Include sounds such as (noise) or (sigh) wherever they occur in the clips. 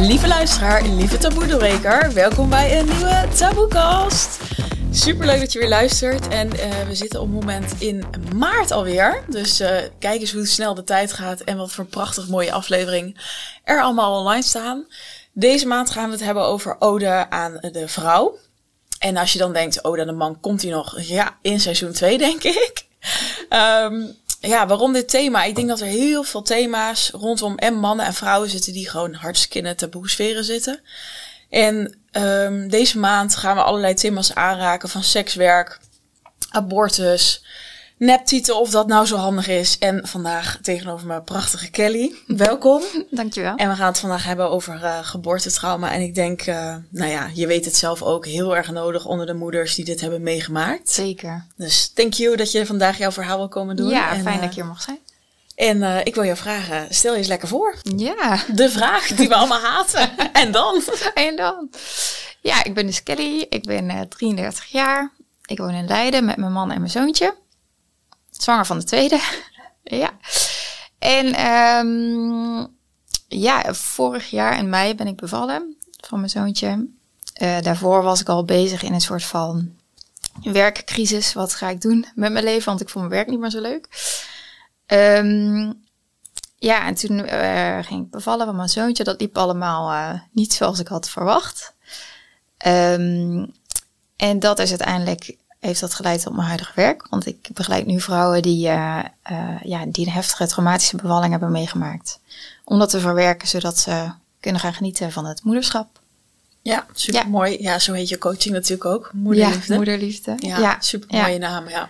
Lieve luisteraar, lieve taboe welkom bij een nieuwe Taboekast. Super leuk dat je weer luistert. En uh, we zitten op het moment in maart alweer. Dus uh, kijk eens hoe snel de tijd gaat en wat voor een prachtig mooie aflevering er allemaal online staan. Deze maand gaan we het hebben over ode aan de vrouw. En als je dan denkt, ode aan de man, komt hij nog? Ja, in seizoen 2 denk ik. Um, ja, waarom dit thema? Ik denk dat er heel veel thema's rondom en mannen en vrouwen zitten die gewoon hartstikke in de taboe-sferen zitten. En um, deze maand gaan we allerlei thema's aanraken van sekswerk, abortus, neptieten of dat nou zo handig is. En vandaag tegenover me prachtige Kelly. Welkom. (laughs) Dankjewel. En we gaan het vandaag hebben over uh, geboortetrauma. En ik denk, uh, nou ja, je weet het zelf ook, heel erg nodig onder de moeders die dit hebben meegemaakt. Zeker. Dus thank you dat je vandaag jouw verhaal wil komen doen. Ja, en, fijn uh, dat ik hier mag zijn. En ik wil jou vragen, stel je eens lekker voor. Ja. De vraag die we allemaal haten. (laughs) en dan? En dan? Ja, ik ben dus Kelly. Ik ben uh, 33 jaar. Ik woon in Leiden met mijn man en mijn zoontje. Zwanger van de tweede. (laughs) ja. En um, ja, vorig jaar in mei ben ik bevallen van mijn zoontje. Uh, daarvoor was ik al bezig in een soort van werkcrisis. Wat ga ik doen met mijn leven? Want ik vond mijn werk niet meer zo leuk. Um, ja, en toen uh, ging ik bevallen van mijn zoontje. Dat liep allemaal uh, niet zoals ik had verwacht. Um, en dat is uiteindelijk heeft dat geleid tot mijn huidige werk. Want ik begeleid nu vrouwen die, uh, uh, ja, die een heftige traumatische bevalling hebben meegemaakt. Om dat te verwerken, zodat ze kunnen gaan genieten van het moederschap. Ja, super mooi. Ja. ja, zo heet je coaching natuurlijk ook. Moederliefde. Ja, moederliefde. Ja, ja. super mooie naam, ja.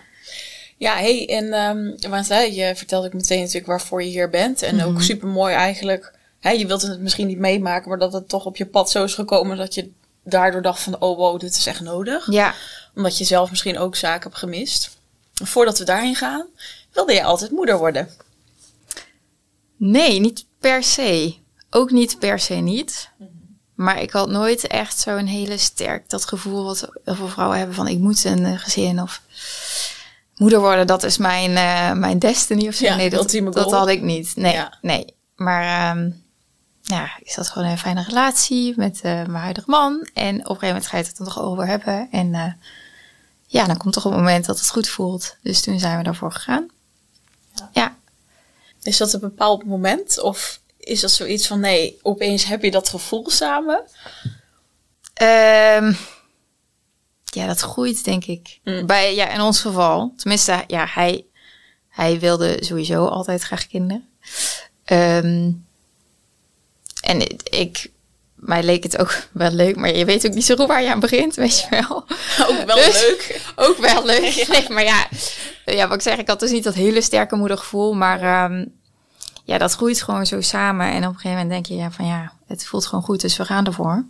Ja, hey, en um, want, hè, je vertelde ik meteen natuurlijk waarvoor je hier bent. En mm -hmm. ook super mooi eigenlijk. Hè, je wilt het misschien niet meemaken, maar dat het toch op je pad zo is gekomen dat je daardoor dacht van, oh wow, dit is echt nodig. Ja. Omdat je zelf misschien ook zaken hebt gemist. Voordat we daarheen gaan, wilde je altijd moeder worden? Nee, niet per se. Ook niet per se niet. -hmm. Maar ik had nooit echt zo'n hele sterk dat gevoel wat heel veel vrouwen hebben van ik moet een gezin of moeder worden, dat is mijn, uh, mijn destiny of zo. Ja, nee, dat, dat, dat had ik niet. Nee, ja. nee. Maar um, ja, ik zat gewoon een fijne relatie met uh, mijn huidige man. En op een gegeven moment ga je het er toch over hebben. En uh, ja, dan komt toch een moment dat het goed voelt. Dus toen zijn we daarvoor gegaan. Ja. ja. Is dat een bepaald moment? Of is dat zoiets van nee, opeens heb je dat gevoel samen? Um, ja, dat groeit, denk ik. Mm. Bij, ja, in ons geval. Tenminste, ja, hij, hij wilde sowieso altijd graag kinderen. Um, en ik, mij leek het ook wel leuk, maar je weet ook niet zo goed waar je aan begint, weet je wel. (laughs) Ook wel dus, leuk. (laughs) Ook wel leuk. (laughs) Ja. Nee, maar ja, ja, wat ik zeg, ik had dus niet dat hele sterke moedergevoel, maar um, ja, dat groeit gewoon zo samen. En op een gegeven moment denk je, ja, van ja, het voelt gewoon goed, dus we gaan ervoor.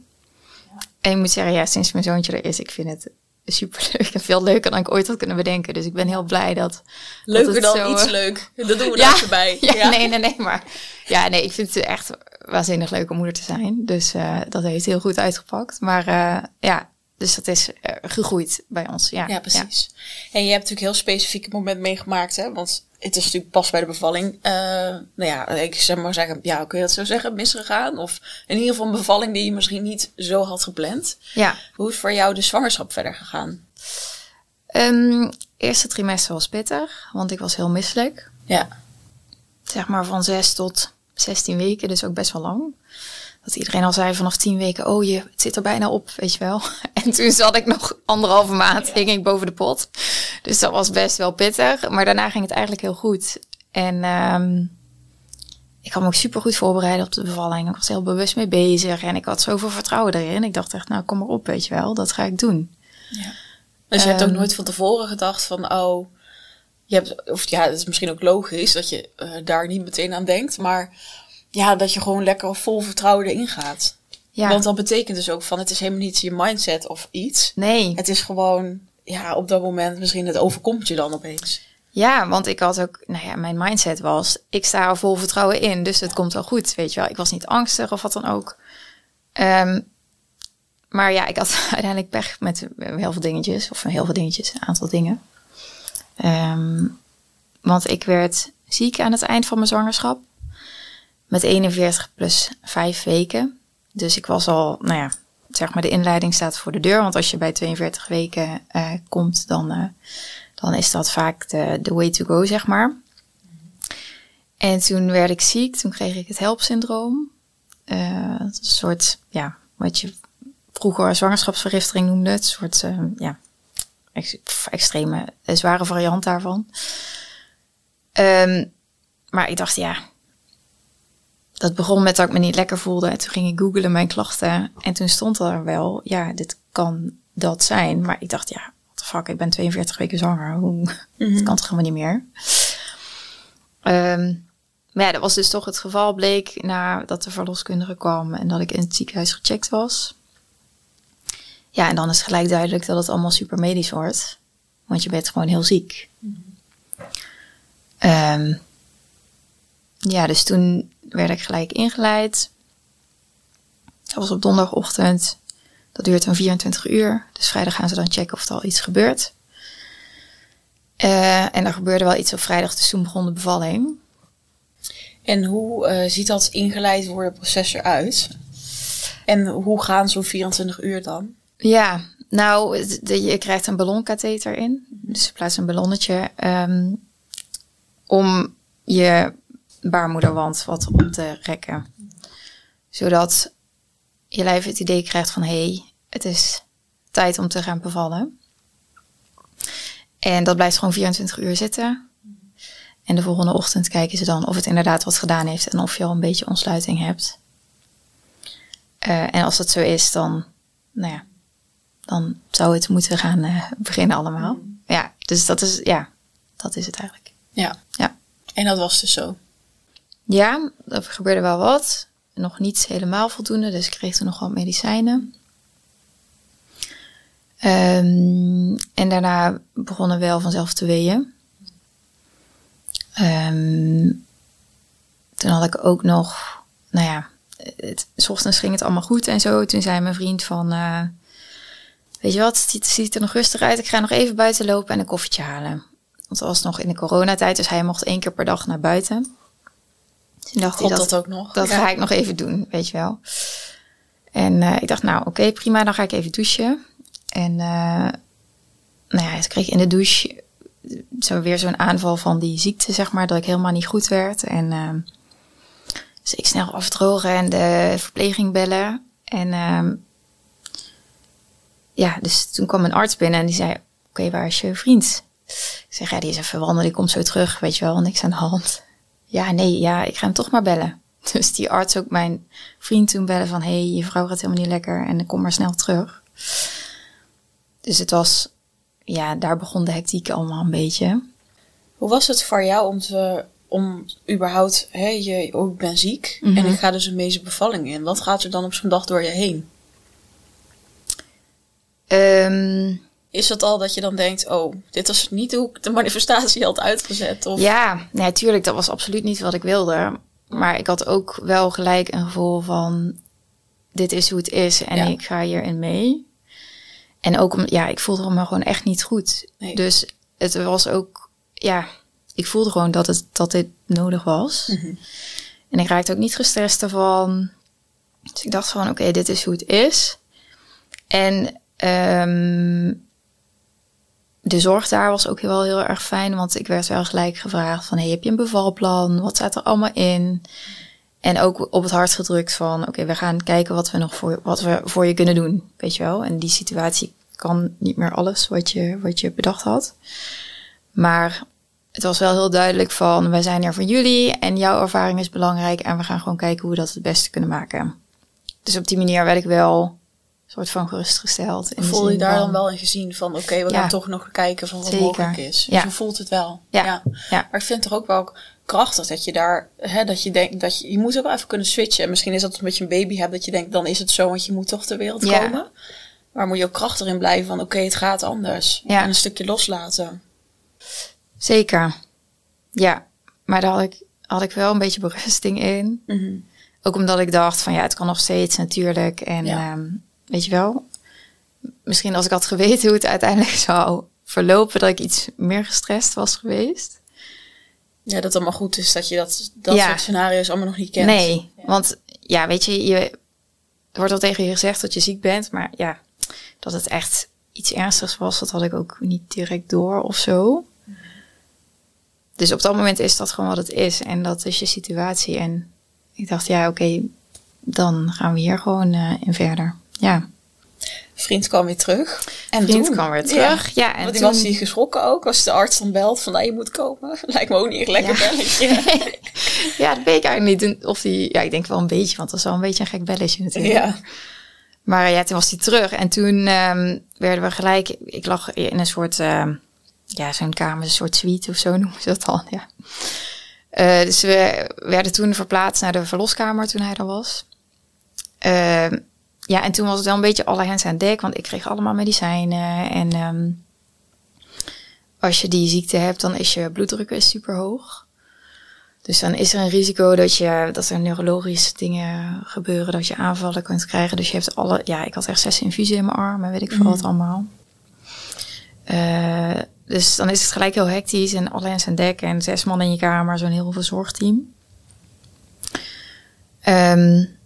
En ik moet zeggen, ja, sinds mijn zoontje er is, ik vind het superleuk en veel leuker dan ik ooit had kunnen bedenken. Dus ik ben heel blij dat. Leuker dat dan zo, iets leuk. Dat doen we ja, er erbij. (laughs) Ja, ja, nee, nee, nee. Maar ja, nee, ik vind het echt waanzinnig leuk om moeder te zijn. Dus uh, dat heeft heel goed uitgepakt. Maar uh, ja, dus dat is uh, gegroeid bij ons. Ja, ja precies. Ja. En je hebt natuurlijk heel specifiek moment meegemaakt, hè? Want het is natuurlijk pas bij de bevalling, uh, nou ja, ik zeg maar zeggen, ja, kun je dat zo zeggen, misgegaan? Of in ieder geval een bevalling die je misschien niet zo had gepland. Ja. Hoe is voor jou de zwangerschap verder gegaan? Um, eerste trimester was pittig, want ik was heel misselijk. Ja. Zeg maar van zes tot 16 weken, dus ook best wel lang. Dat iedereen al zei vanaf 10 weken, oh je, het zit er bijna op, weet je wel. (laughs) En toen zat ik nog anderhalve maand, hing ik boven de pot. Dus dat was best wel pittig. Maar daarna ging het eigenlijk heel goed. En um, ik had me ook super goed voorbereid op de bevalling. Ik was heel bewust mee bezig en ik had zoveel vertrouwen erin. Ik dacht echt, nou kom maar op, weet je wel, dat ga ik doen. Ja. Dus je um, hebt ook nooit van tevoren gedacht van, oh, je hebt, of ja, het is misschien ook logisch dat je uh, daar niet meteen aan denkt, maar ja, dat je gewoon lekker vol vertrouwen erin gaat. Ja. Want dat betekent dus ook van, het is helemaal niet je mindset of iets. Nee. Het is gewoon, ja, op dat moment misschien het overkomt je dan opeens. Ja, want ik had ook, nou ja, mijn mindset was, ik sta er vol vertrouwen in, dus het komt wel goed, weet je wel. Ik was niet angstig of wat dan ook. Um, maar ja, ik had (laughs) uiteindelijk pech met heel veel dingetjes, of heel veel dingetjes, een aantal dingen. Um, want ik werd ziek aan het eind van mijn zwangerschap. Met 41 plus 5 weken. Dus ik was al, nou ja, zeg maar de inleiding staat voor de deur. Want als je bij 42 weken uh, komt, dan, uh, dan is dat vaak de, de way to go, zeg maar. En toen werd ik ziek, toen kreeg ik het HELP-syndroom. Uh, een soort, ja, wat je vroeger zwangerschapsvergiftiging noemde. Het soort, ja, ex extreme, zware variant daarvan. Um, maar ik dacht, ja, dat begon met dat ik me niet lekker voelde. En toen ging ik googlen mijn klachten. En toen stond er wel, ja, dit kan dat zijn. Maar ik dacht, ja, what the fuck, ik ben 42 weken zwanger. Hoe, mm -hmm. Dat kan toch helemaal niet meer? Um, maar ja, dat was dus toch het geval. Bleek nadat de verloskundige kwam en dat ik in het ziekenhuis gecheckt was. Ja, en dan is gelijk duidelijk dat het allemaal super medisch wordt. Want je bent gewoon heel ziek. Mm -hmm. um, ja, dus toen werd ik gelijk ingeleid. Dat was op donderdagochtend. Dat duurt dan 24 uur. Dus vrijdag gaan ze dan checken of er al iets gebeurt. Uh, en er gebeurde wel iets op vrijdag, dus toen begon de bevalling. En hoe uh, ziet dat ingeleid worden proces eruit? En hoe gaan zo'n 24 uur dan? Ja, nou, je krijgt een ballonkatheter in. Dus je plaatst een ballonnetje um, om je baarmoederwand wat op te rekken. Zodat je lijf het idee krijgt van hé, hey, het is tijd om te gaan bevallen. En dat blijft gewoon 24 uur zitten. En de volgende ochtend kijken ze dan of het inderdaad wat gedaan heeft en of je al een beetje ontsluiting hebt. Uh, en als dat zo is, dan, nou ja, dan zou het moeten gaan uh, beginnen allemaal. Mm. Ja, dus dat is, ja, dat is het eigenlijk. Ja. ja. En dat was dus zo. Ja, er gebeurde wel wat. Nog niet helemaal voldoende, dus ik kreeg toen nog wat medicijnen. Um, en daarna begonnen wel vanzelf te weeën. Um, toen had ik ook nog, nou ja, het, s ochtends ging het allemaal goed en zo. Toen zei mijn vriend van, uh, weet je wat, het ziet er nog rustig uit. Ik ga nog even buiten lopen en een koffietje halen. Want het was nog in de coronatijd, dus hij mocht één keer per dag naar buiten. Toen dacht hij dat, dat ook nog. Dat ga ik nog even doen, weet je wel. En uh, ik dacht, nou oké, okay, prima, dan ga ik even douchen. En uh, nou ja, ik kreeg in de douche zo weer zo'n aanval van die ziekte, zeg maar, dat ik helemaal niet goed werd. En uh, dus ik snel afdrogen en de verpleging bellen. En uh, ja, dus toen kwam een arts binnen en die zei, oké, okay, waar is je vriend? Ik zeg, ja, die is even wandelen, die komt zo terug, weet je wel, niks aan de hand ja, nee, ja, ik ga hem toch maar bellen. (laughs) Dus die arts ook mijn vriend toen bellen van... hé, hey, je vrouw gaat helemaal niet lekker en kom maar snel terug. Dus het was... Ja, daar begon de hectiek allemaal een beetje. Hoe was het voor jou om te... om überhaupt... Hé, je, oh, ik ben ziek mm -hmm. en ik ga dus een medische bevalling in. Wat gaat er dan op zo'n dag door je heen? Um, is het al dat je dan denkt, oh, dit was niet hoe ik de manifestatie had uitgezet? Of? Ja, natuurlijk, dat was absoluut niet wat ik wilde. Maar ik had ook wel gelijk een gevoel van, dit is hoe het is en ja. ik ga hierin mee. En ook, om, ja, ik voelde me gewoon echt niet goed. Nee. Dus het was ook, ja, ik voelde gewoon dat, het, dat dit nodig was. Mm -hmm. En ik raakte ook niet gestrest ervan. Dus ik dacht van, oké, okay, dit is hoe het is. En um, de zorg daar was ook wel heel erg fijn, want ik werd wel gelijk gevraagd van, hey, heb je een bevalplan? Wat staat er allemaal in? En ook op het hart gedrukt van, oké, we gaan kijken wat we nog voor, wat we voor je kunnen doen, weet je wel? En die situatie kan niet meer alles wat je, wat je bedacht had. Maar het was wel heel duidelijk van, wij zijn er voor jullie en jouw ervaring is belangrijk en we gaan gewoon kijken hoe we dat het beste kunnen maken. Dus op die manier werd ik wel soort van gerustgesteld. In Voel je daar dan wel in gezien van, oké, okay, we ja. gaan toch nog kijken van wat Zeker. mogelijk is. Dus ja. je voelt het wel. Ja. ja. Maar ik vind het toch ook wel krachtig dat je daar, hè, dat je denkt, dat je, je moet ook wel even kunnen switchen. En misschien is dat omdat je een baby hebt, dat je denkt, dan is het zo, want je moet toch ter wereld komen. Maar moet je ook krachtig in blijven van, oké, okay, het gaat anders. En een stukje loslaten. Zeker. Ja. Maar daar had ik, had ik wel een beetje berusting in. Mm -hmm. Ook omdat ik dacht van, ja, het kan nog steeds natuurlijk. En ja. Um, weet je wel, misschien als ik had geweten hoe het uiteindelijk (laughs) zou verlopen, dat ik iets meer gestrest was geweest. Ja, dat het allemaal goed is dat je dat, dat ja. soort scenario's allemaal nog niet kent. Nee, ja. want ja, weet je, je, er wordt al tegen je gezegd dat je ziek bent, maar ja, dat het echt iets ernstigs was, dat had ik ook niet direct door of zo. Dus op dat moment is dat gewoon wat het is en dat is je situatie. En ik dacht, ja, oké, dan gaan we hier gewoon uh, in verder. Ja. Vriend kwam weer terug. En vriend toen, kwam weer terug. Ja, en Want toen... was hij geschrokken ook als de arts dan belt van, nou, je moet komen. (laughs) Lijkt me ook niet echt lekker ja. belletje. (laughs) ja, dat weet ik eigenlijk niet. Of die, ja, ik denk wel een beetje, want dat is wel een beetje een gek belletje natuurlijk. Ja. Maar ja, toen was hij terug. En toen um, werden we gelijk, ik lag in een soort, uh, ja, zo'n kamer, een soort suite of zo (laughs) noemen ze dat al. Ja. Uh, dus we werden toen verplaatst naar de verloskamer toen hij er was. Uh, ja, en toen was het wel een beetje alle hens aan dek, want ik kreeg allemaal medicijnen. En um, als je die ziekte hebt, dan is je bloeddruk super hoog. Dus dan is er een risico dat, je, dat er neurologische dingen gebeuren, dat je aanvallen kunt krijgen. Dus je hebt alle, ja, ik had echt zes infusen in mijn arm en weet ik veel wat mm. allemaal. Uh, dus dan is het gelijk heel hectisch en alle hens aan dek en zes man in je kamer, zo'n heel verzorgteam. Um,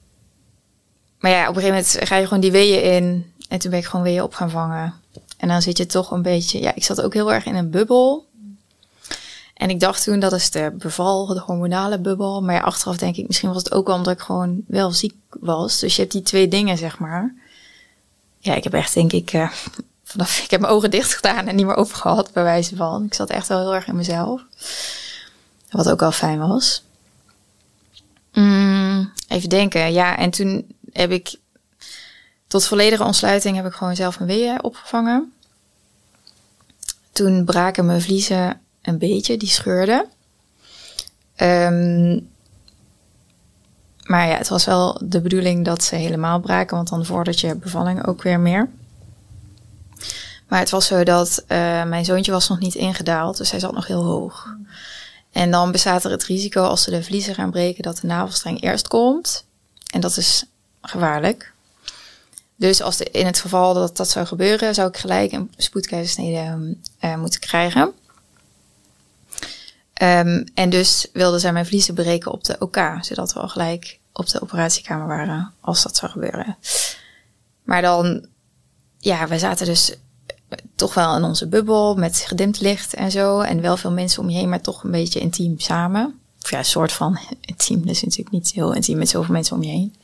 maar ja, op een gegeven moment ga je gewoon die weeën in en toen ben ik gewoon weeën op gaan vangen. En dan zit je toch een beetje, ja, ik zat ook heel erg in een bubbel. En ik dacht toen, dat is de beval, de hormonale bubbel. Maar ja, achteraf denk ik, misschien was het ook wel omdat ik gewoon wel ziek was. Dus je hebt die twee dingen, zeg maar. Ja, ik heb echt, denk ik, uh, (laughs) vanaf ik heb mijn ogen dicht gedaan en niet meer open gehad, bij wijze van. Ik zat echt wel heel erg in mezelf. Wat ook wel fijn was. Mm, even denken, ja, en toen heb ik tot volledige ontsluiting heb ik gewoon zelf mijn weeën opgevangen. Toen braken mijn vliezen een beetje, die scheurden. Um, maar ja, het was wel de bedoeling dat ze helemaal braken, want dan voordat je bevalling ook weer meer. Maar het was zo dat uh, mijn zoontje was nog niet ingedaald, dus hij zat nog heel hoog. En dan bestaat er het risico als ze de vliezen gaan breken dat de navelstreng eerst komt. En dat is gevaarlijk. Dus als in het geval dat dat zou gebeuren, zou ik gelijk een spoedkeizersnede uh, moeten krijgen. Um, en dus wilden zij mijn vliezen breken op de OK, zodat we al gelijk op de operatiekamer waren als dat zou gebeuren. Maar dan, ja, we zaten dus toch wel in onze bubbel met gedimd licht en zo. En wel veel mensen om je heen, maar toch een beetje intiem samen. Of ja, een soort van (laughs) intiem. Dus natuurlijk niet heel intiem met zoveel mensen om je heen.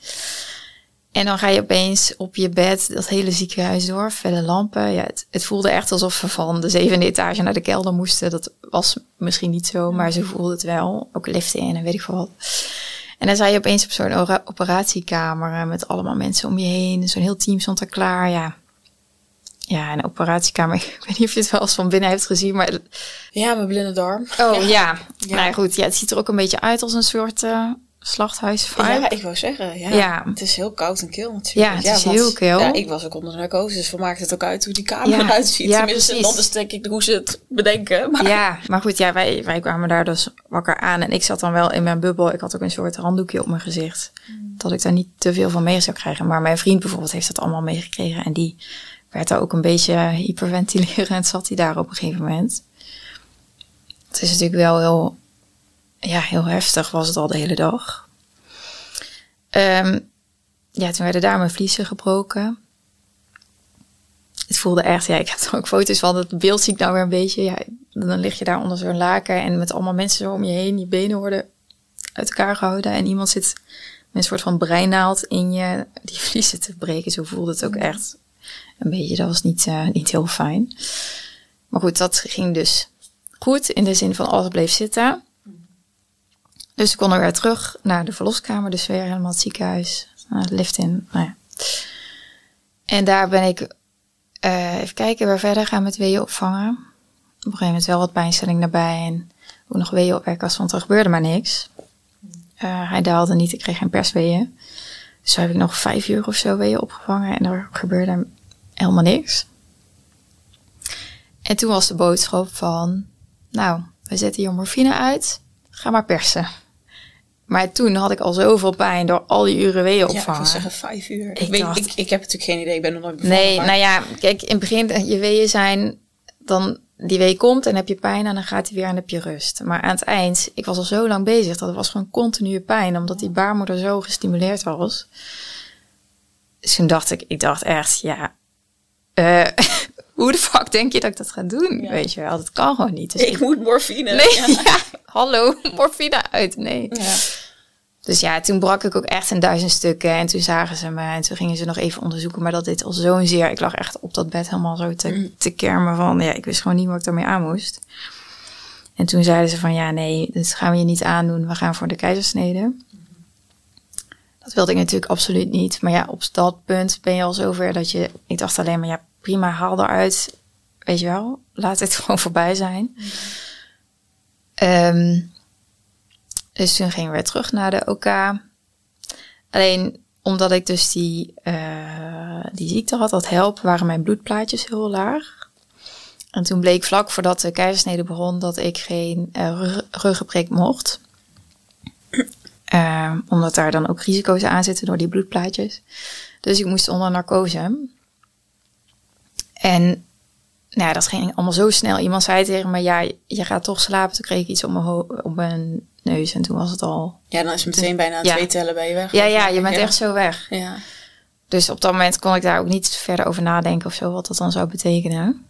En dan ga je opeens op je bed dat hele ziekenhuis door, felle lampen. Ja, het, het, voelde echt alsof we van de zevende etage naar de kelder moesten. Dat was misschien niet zo, maar ze voelde het wel. Ook liften in en weet ik veel wat. En dan zat je opeens op zo'n operatiekamer met allemaal mensen om je heen. Zo'n heel team stond er klaar. Ja, ja, een operatiekamer. (laughs) Ik weet niet of je het wel eens van binnen heeft gezien, maar... Ja, mijn blinde darm. Oh (laughs) ja. ja. ja. Nou goed, ja, het ziet er ook een beetje uit als een soort uh, slachthuis Ja, ik wou zeggen, ja. ja. Het is heel koud en kil natuurlijk. Ja, het is heel kil. Ja, ik was ook onder narcose, dus voor maakt het ook uit hoe die kamer eruit ziet. Ja, Tenminste, precies. dat is denk ik hoe ze het bedenken. (laughs) Maar. Ja, maar goed, ja, wij, wij kwamen daar dus wakker aan. En ik zat dan wel in mijn bubbel. Ik had ook een soort handdoekje op mijn gezicht. Mm. Dat ik daar niet te veel van mee zou krijgen. Maar mijn vriend bijvoorbeeld heeft dat allemaal meegekregen. En die werd er ook een beetje hyperventilerend. Zat hij daar op een gegeven moment. Het is natuurlijk wel heel, ja, heel heftig was het al de hele dag. Um, ja, toen werden daar mijn vliezen gebroken. Het voelde echt, ja, ik heb er ook foto's van. Het beeld zie ik nou weer een beetje. Ja, dan lig je daar onder zo'n laken en met allemaal mensen zo om je heen. Die benen worden uit elkaar gehouden en iemand zit met een soort van breinaald in je die (laughs) vliezen te breken. Zo voelde het ook echt een beetje. Dat was niet, uh, niet heel fijn. Maar goed, dat ging dus goed in de zin van alles bleef zitten. Dus ik kon er weer terug naar de verloskamer, dus weer helemaal het ziekenhuis, het lift in. Nou ja. En daar ben ik, uh, even kijken, weer verder gaan met weeën opvangen. Op een gegeven moment wel wat pijnstelling erbij en ook nog weeën opwerken, want er gebeurde maar niks. Uh, hij daalde niet, ik kreeg geen persweeën. Dus heb ik nog vijf uur of zo weeën opgevangen en er gebeurde helemaal niks. En toen was de boodschap van, nou, we zetten je morfine uit, ga maar persen. Maar toen had ik al zoveel pijn door al die uren weeën opvangen. Ja, ik zeggen vijf uur. Ik, weet, ik, ik, heb natuurlijk geen idee, ik ben nog nooit bevallen. Nee, nou ja, kijk, in het begin, je weeën zijn, dan die wee komt en heb je pijn en dan gaat hij weer en heb je rust. Maar aan het eind, ik was al zo lang bezig, dat het was gewoon continue pijn, omdat die baarmoeder zo gestimuleerd was. Dus toen dacht ik, ik dacht echt, ja, eh, (laughs) hoe de fuck denk je dat ik dat ga doen? Ja. Weet je wel, dat kan gewoon niet. Dus Ik moet morfine. nee, (laughs) Ja. ja. (laughs) hallo, morfine uit, nee. Ja. Dus ja, toen brak ik ook echt in duizend stukken. En toen zagen ze me en toen gingen ze nog even onderzoeken. Maar dat deed al zo'n zeer. Ik lag echt op dat bed helemaal zo te, Mm. te kermen van... Ja, ik wist gewoon niet wat ik daarmee aan moest. En toen zeiden ze van... Ja, nee, dat gaan we je niet aandoen. We gaan voor de keizersnede. Dat wilde ik natuurlijk absoluut niet. Maar ja, op dat punt ben je al zover dat je... Ik dacht alleen maar, ja, prima, haal eruit. Weet je wel, laat het (laughs) gewoon voorbij zijn. Ehm, dus toen gingen we weer terug naar de OK. Alleen omdat ik dus die, eh, die ziekte had, dat help, waren mijn bloedplaatjes heel laag. En toen bleek vlak voordat de keizersnede begon dat ik geen rug- ruggenprik mocht. Eh, omdat daar dan ook risico's aan zitten door die bloedplaatjes. Dus ik moest onder narcose. En nou ja, dat ging allemaal zo snel. Iemand zei tegen me, ja, je gaat toch slapen. Toen kreeg ik iets op mijn, op mijn neus en toen was het al... ja, dan is het meteen bijna Ja. twee tellen bij je weg. Ja, ja, je bent echt zo weg. Ja. Dus op dat moment kon ik daar ook niet verder over nadenken of zo, wat dat dan zou betekenen.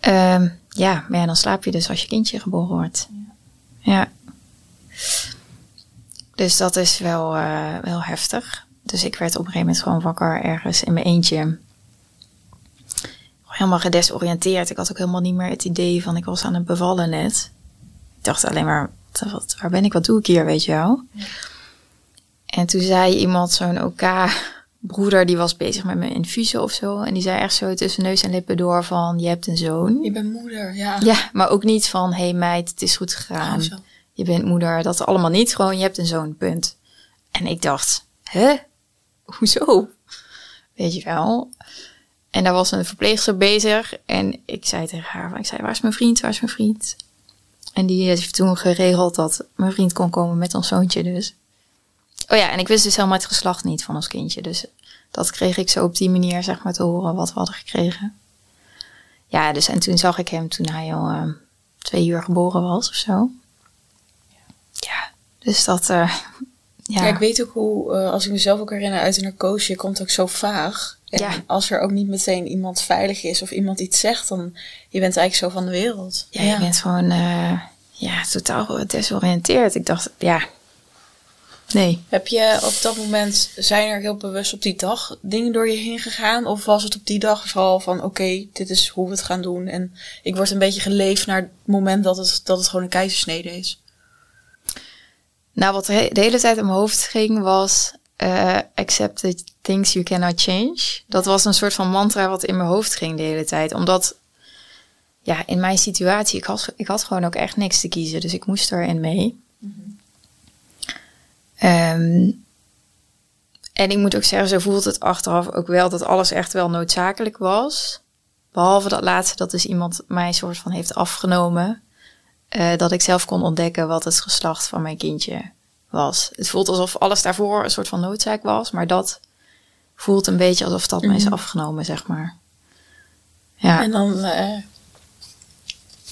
Ehm, ja, maar ja, dan slaap je dus als je kindje geboren wordt. Ja. Dus dat is wel, eh, wel heftig. Dus ik werd op een gegeven moment gewoon wakker ergens in mijn eentje. Helemaal gedesoriënteerd. Ik had ook helemaal niet meer het idee van ik was aan het bevallen net. Dacht alleen maar, wat, waar ben ik, wat doe ik hier, weet je wel. En toen zei iemand, zo'n OK-broeder, die was bezig met mijn infusie of zo. En die zei echt zo tussen neus en lippen door van, je hebt een zoon. Je bent moeder, ja. Ja, maar ook niet van, hé hey meid, het is goed gegaan. Oh, zo. je bent moeder, dat allemaal niet. Gewoon, je hebt een zoon, punt. En ik dacht, hè? Hoezo? Weet je wel? En daar was een verpleegster bezig. En ik zei tegen haar, van- ik zei, waar is mijn vriend, waar is mijn vriend? En die heeft toen geregeld dat mijn vriend kon komen met ons zoontje dus. Oh ja, en ik wist dus helemaal het geslacht niet van ons kindje. Dus dat kreeg ik zo op die manier, zeg maar, te horen wat we hadden gekregen. Ja, dus en toen zag ik hem toen hij al eh, twee uur geboren was of zo. Ja, dus dat, eh, (laughs) ja. Ik weet ook hoe, eh, als ik mezelf ook herinner uit de narcose, je komt ook zo vaag. En Ja. als er ook niet meteen iemand veilig is of iemand iets zegt, dan je bent eigenlijk zo van de wereld. Ja, je bent gewoon eh, ja, totaal gedesoriënteerd. Ik dacht, ja, nee. Heb je op dat moment, zijn er heel bewust op die dag dingen door je heen gegaan? Of was het op die dag vooral van, oké, dit is hoe we het gaan doen. En ik word een beetje geleefd naar het moment dat het, dat het gewoon een keizersnede is. Nou, wat de de hele tijd in mijn hoofd ging was... eh, accept the things you cannot change. Dat was een soort van mantra wat in mijn hoofd ging de hele tijd. Omdat, ja, in mijn situatie, ik had, ik had gewoon ook echt niks te kiezen. Dus ik moest erin mee. Ehm, en ik moet ook zeggen, zo voelt het achteraf ook wel dat alles echt wel noodzakelijk was. Behalve dat laatste, dat dus iemand mij soort van heeft afgenomen. eh, dat ik zelf kon ontdekken wat het geslacht van mijn kindje was. Het voelt alsof alles daarvoor een soort van noodzaak was, maar dat voelt een beetje alsof dat mij is Mhm. afgenomen, zeg maar. Ja. En dan eh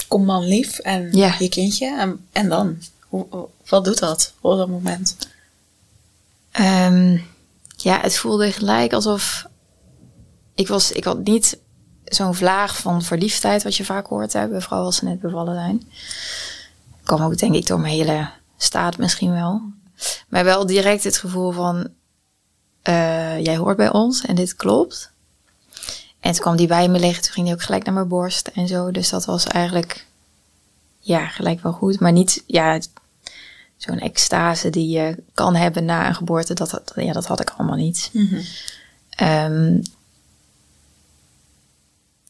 komt man lief en Ja. je kindje. En, en dan? Hoe, wat doet dat op dat moment? Ehm, ja, het voelde gelijk alsof ik was. Ik had niet zo'n vlaag van verliefdheid wat je vaak hoort hebben, vooral als ze net bevallen zijn. Kwam ook denk ik door mijn hele staat misschien wel, maar wel direct het gevoel van eh, jij hoort bij ons en dit klopt. En toen kwam die bij me liggen, toen ging die ook gelijk naar mijn borst en zo. Dus dat was eigenlijk ja gelijk wel goed, maar niet ja zo'n extase die je kan hebben na een geboorte, dat, dat, ja, dat had ik allemaal niet. Ehm,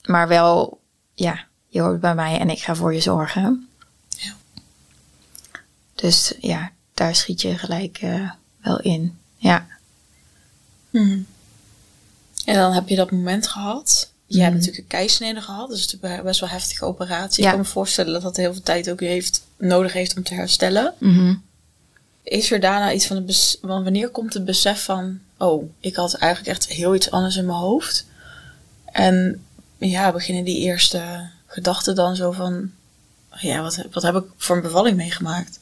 maar wel, ja, je hoort bij mij en ik ga voor je zorgen. Dus ja, daar schiet je gelijk eh, wel in. Ja. Mhm. En dan heb je dat moment gehad. Je hebt Mhm. natuurlijk een keisnede gehad, dus het is best wel een heftige operatie. Ja. Ik kan me voorstellen dat dat heel veel tijd ook heeft, nodig heeft om te herstellen. Mhm. Is er daarna iets van, bes- want wanneer komt het besef van, oh, ik had eigenlijk echt heel iets anders in mijn hoofd. En ja, beginnen die eerste gedachten dan zo van, ja, wat, wat heb ik voor een bevalling meegemaakt?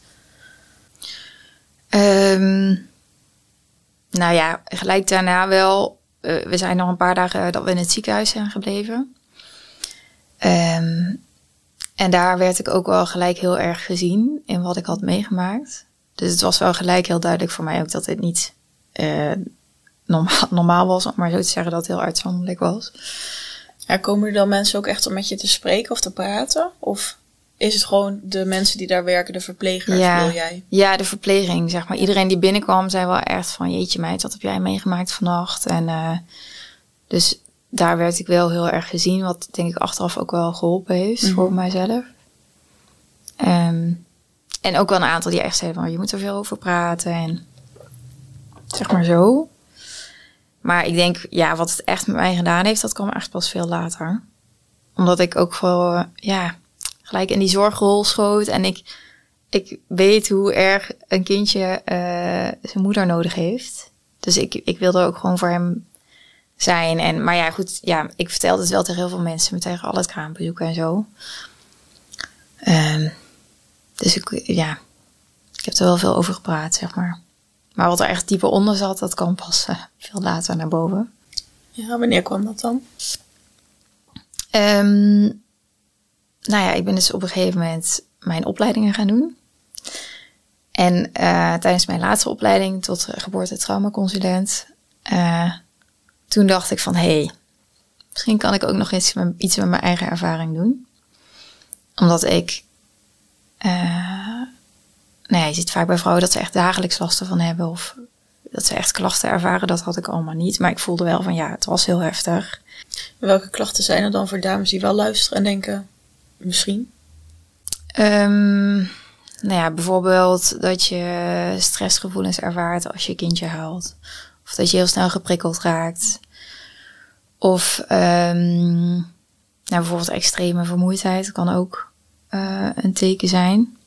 Ehm, nou ja, gelijk daarna wel. eh, we zijn nog een paar dagen dat we in het ziekenhuis zijn gebleven. Ehm, en daar werd ik ook wel gelijk heel erg gezien in wat ik had meegemaakt. Dus het was wel gelijk heel duidelijk voor mij ook dat dit niet eh, normaal, (laughs) normaal was, om maar zo te zeggen dat het heel uitzonderlijk was. Ja, komen er dan mensen ook echt om met je te spreken of te praten? Of is het gewoon de mensen die daar werken, de verplegers, Ja. wil jij? Ja, de verpleging, zeg maar. Iedereen die binnenkwam zei wel echt van... jeetje meid, wat heb jij meegemaakt vannacht? En eh, dus daar werd ik wel heel erg gezien... wat denk ik achteraf ook wel geholpen heeft Mhm. voor mijzelf. Ehm, en ook wel een aantal die echt zeiden van... je moet er veel over praten en zeg maar zo. Maar ik denk, ja, wat het echt met mij gedaan heeft... dat kwam echt pas veel later. Omdat ik ook wel, ja, gelijk in die zorgrol schoot... en ik ik weet hoe erg een kindje eh, zijn moeder nodig heeft. Dus ik, ik wilde ook gewoon voor hem zijn. En, maar ja, goed, ja, ik vertelde het wel tegen heel veel mensen, met tegen al het kraambezoeken en zo. Ehm, dus ik, ja, ik heb er wel veel over gepraat, zeg maar. Maar wat er echt dieper onder zat, dat kwam pas veel later naar boven. Ja, wanneer kwam dat dan? Ehm, nou ja, ik ben dus op een gegeven moment mijn opleidingen gaan doen. En eh, tijdens mijn laatste opleiding tot geboortetraumaconsulent, eh toen dacht ik van, hé, hey, misschien kan ik ook nog iets met, iets met mijn eigen ervaring doen. Omdat ik, eh nou ja, je ziet vaak bij vrouwen dat ze echt dagelijks last ervan hebben of dat ze echt klachten ervaren. Dat had ik allemaal niet, maar ik voelde wel van, ja, het was heel heftig. Welke klachten zijn er dan voor dames die wel luisteren en denken, misschien? Ehm, nou ja, bijvoorbeeld dat je stressgevoelens ervaart als je kindje huilt. Of dat je heel snel geprikkeld raakt. Of ehm, nou, bijvoorbeeld extreme vermoeidheid kan ook eh, een teken zijn.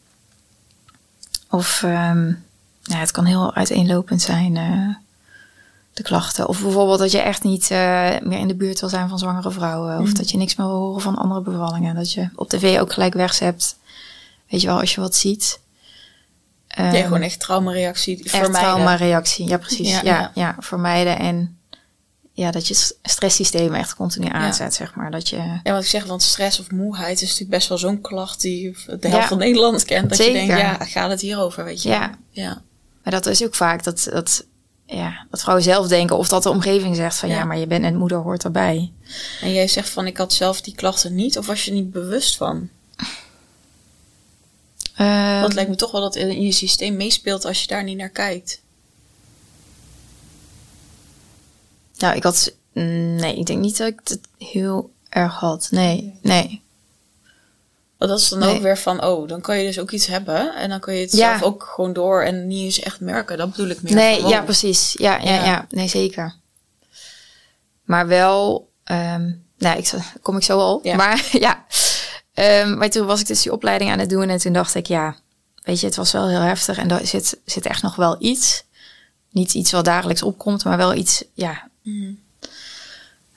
Of ehm, ja, het kan heel uiteenlopend zijn, eh, de klachten. Of bijvoorbeeld dat je echt niet eh, meer in de buurt wil zijn van zwangere vrouwen. Of Mhm. dat je niks meer wil horen van andere bevallingen. Dat je op tv ook gelijk wegzept. Weet je wel, als je wat ziet. ja, Ehm, gewoon echt traumareactie echt vermijden. traumareactie. Ja, precies. Ja, Ja, ja. ja, vermijden. En ja, dat je stresssysteem echt continu aanzet, zeg maar. Dat je... Ja, wat ik zeg, want stress of moeheid is natuurlijk best wel zo'n klacht die de helft Ja. van Nederland kent. Dat Zeker. je denkt, ja, gaat het hierover, weet je? Ja. ja. Maar dat is ook vaak dat, dat, ja, dat vrouwen zelf denken. Of dat de omgeving zegt van ja, Ja. maar je bent net moeder, hoort erbij. En jij zegt van, ik had zelf die klachten niet. Of was je er niet bewust van? Ehm, Dat lijkt me toch wel dat in je systeem meespeelt als je daar niet naar kijkt. Nou, ik had... Nee, ik denk niet dat ik het heel erg had. Nee, nee. Want dat is dan Nee. ook weer van, oh, dan kan je dus ook iets hebben. En dan kun je het Ja. zelf ook gewoon door en niet eens echt merken. Dat bedoel ik meer. Nee, ja, oh. precies. Ja, ja, Ja. ja. Nee, zeker. Maar wel... ehm nou, ik, kom ik zo al. Ja. Maar (laughs) ja. Ehm, maar toen was ik dus die opleiding aan het doen. En toen dacht ik, ja... Weet je, het was wel heel heftig. En daar zit, zit echt nog wel iets. Niet iets wat dagelijks opkomt, maar wel iets... Ja, Mhm.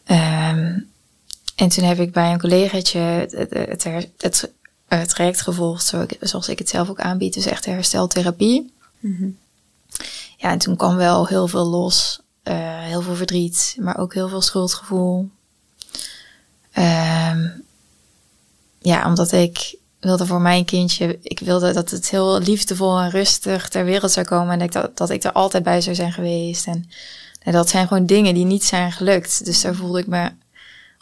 Ehm, en toen heb ik bij een collegaatje het, het, het, eh, traject gevolgd, zoals ik het zelf ook aanbied. Dus echt hersteltherapie. Mhm. Ja, en toen kwam wel heel veel los. eh, heel veel verdriet, maar ook heel veel schuldgevoel. Ehm, ja, omdat ik wilde voor mijn kindje, ik wilde dat het heel liefdevol en rustig ter wereld zou komen. En dat ik, dat, dat ik er altijd bij zou zijn geweest. En, en dat zijn gewoon dingen die niet zijn gelukt. Dus daar voelde ik me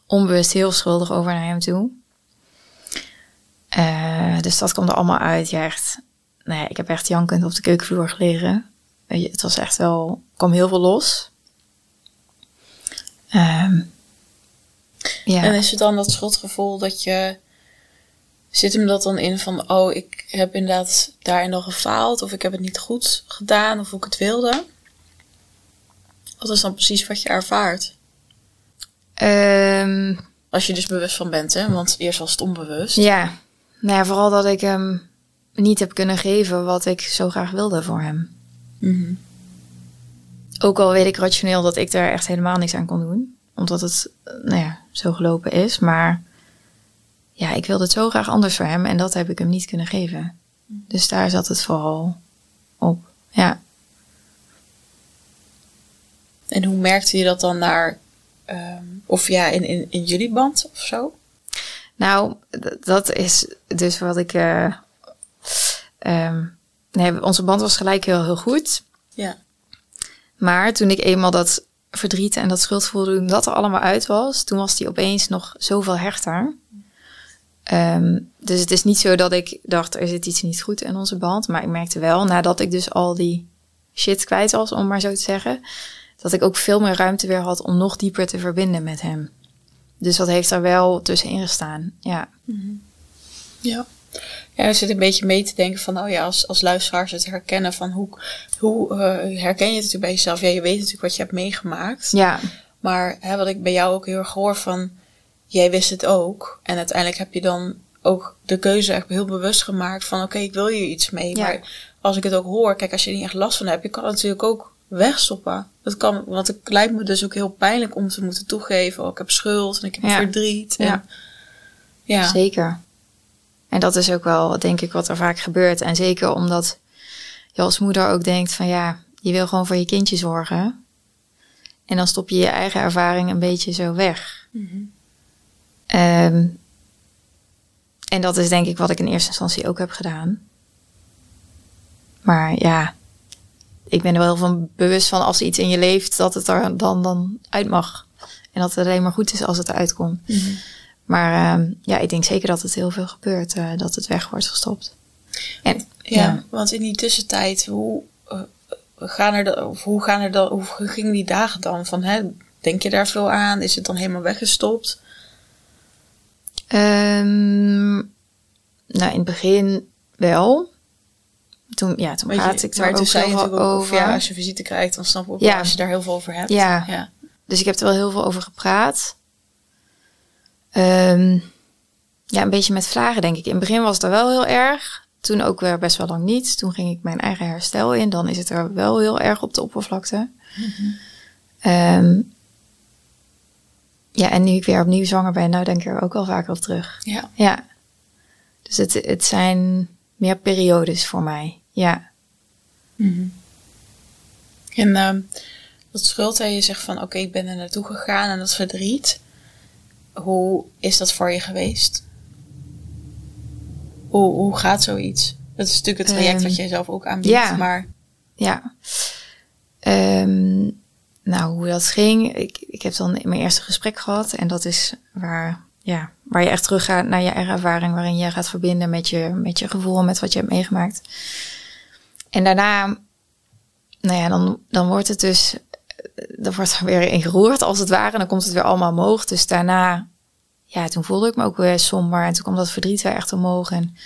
onbewust heel schuldig over naar hem toe. Eh, dus dat kwam er allemaal uit. Ja, echt. Nou ja, ik heb echt jankend op de keukenvloer gelegen. Je, het was echt wel, kwam heel veel los. Ehm, ja. En is het dan dat schuldgevoel dat je... Zit hem dat dan in van, oh, ik heb inderdaad daarin al gefaald. Of ik heb het niet goed gedaan. Of hoe ik het wilde. Wat is dan precies wat je ervaart? Ehm, Als je dus bewust van bent, hè? Want eerst was het onbewust. ja. Nou ja, vooral dat ik hem niet heb kunnen geven wat ik zo graag wilde voor hem. Mhm. Ook al weet ik rationeel dat ik daar echt helemaal niks aan kon doen. Omdat het, nou ja, zo gelopen is. Maar ja, ik wilde het zo graag anders voor hem. En dat heb ik hem niet kunnen geven. Dus daar zat het vooral op. Ja. merkte je dat dan naar, ehm, of ja, in, in, in jullie band of zo? Nou, dat is dus wat ik. eh, ehm, nee, onze band was gelijk heel, heel goed. Ja. Maar toen ik eenmaal dat verdriet en dat schuldgevoel, toen dat er allemaal uit was, toen was die opeens nog zoveel hechter. Ehm, dus het is niet zo dat ik dacht, er zit iets niet goed in onze band. Maar ik merkte wel, nadat ik dus al die shit kwijt was, om maar zo te zeggen, dat ik ook veel meer ruimte weer had om nog dieper te verbinden met hem. Dus dat heeft er wel tussenin gestaan. Ja, Ja. Ja, er zit een beetje mee te denken van, oh ja, als, als luisteraars het herkennen van hoe, hoe eh, herken je het natuurlijk bij jezelf? Ja, je weet natuurlijk wat je hebt meegemaakt. ja, Maar hè, wat ik bij jou ook heel erg hoor van, jij wist het ook. En uiteindelijk heb je dan ook de keuze echt heel bewust gemaakt van, oké, ik wil hier iets mee. Ja. Maar als ik het ook hoor, kijk, als je er niet echt last van hebt, je kan het natuurlijk ook wegstoppen. Dat kan, want het lijkt me dus ook heel pijnlijk om te moeten toegeven, oh, ik heb schuld en ik heb Ja. verdriet. En, Ja. ja. zeker. En dat is ook wel, denk ik, wat er vaak gebeurt. En zeker omdat je als moeder ook denkt van ja, je wil gewoon voor je kindje zorgen. En dan stop je je eigen ervaring een beetje zo weg. Mhm. Ehm, en dat is denk ik wat ik in eerste instantie ook heb gedaan. Maar ja, ik ben er wel van bewust van als iets in je leeft, dat het er dan, dan uit mag. En dat het alleen maar goed is als het eruit komt. Mhm. Maar ehm, ja, ik denk zeker dat het heel veel gebeurt, eh, dat het weg wordt gestopt. En Ja, Ja. want in die tussentijd, hoe, eh, gaan er de, of hoe, gaan er dan, hoe gingen die dagen dan? Van, hè, denk je daar veel aan? Is het dan helemaal weggestopt? ehm, nou, in het begin wel. Toen, ja, toen praatte ik er toen ook heel veel over. of ja, als je visite krijgt, dan snap ik ook Ja. als je daar heel veel over hebt. Ja. ja. Dus ik heb er wel heel veel over gepraat. Ehm, ja, een beetje met vlagen, denk ik. In het begin was het er wel heel erg. Toen ook weer best wel lang niet. Toen ging ik mijn eigen herstel in. Dan is het er wel heel erg op de oppervlakte. Ehm, ja, en nu ik weer opnieuw zwanger ben, nou denk ik er ook wel vaker op terug. Ja. Ja. Dus het, het zijn meer periodes voor mij. Ja. Mhm. En ehm, dat schuld, hè, je zegt van, oké, ik ben er naartoe gegaan en dat verdriet. Hoe is dat voor je geweest? Hoe, hoe gaat zoiets? Dat is natuurlijk het traject Ehm, wat jij zelf ook aanbiedt, ja. maar... Ja. Ehm, nou, hoe dat ging. Ik, ik heb dan mijn eerste gesprek gehad. En dat is waar, ja, waar je echt teruggaat naar je ervaring. Waarin je gaat verbinden met je, met je gevoel en met wat je hebt meegemaakt. En daarna, nou ja, dan, dan wordt het dus, dan wordt er weer in geroerd als het ware. En dan komt het weer allemaal omhoog. Dus daarna, ja, toen voelde ik me ook weer somber. En toen kwam dat verdriet weer echt omhoog. En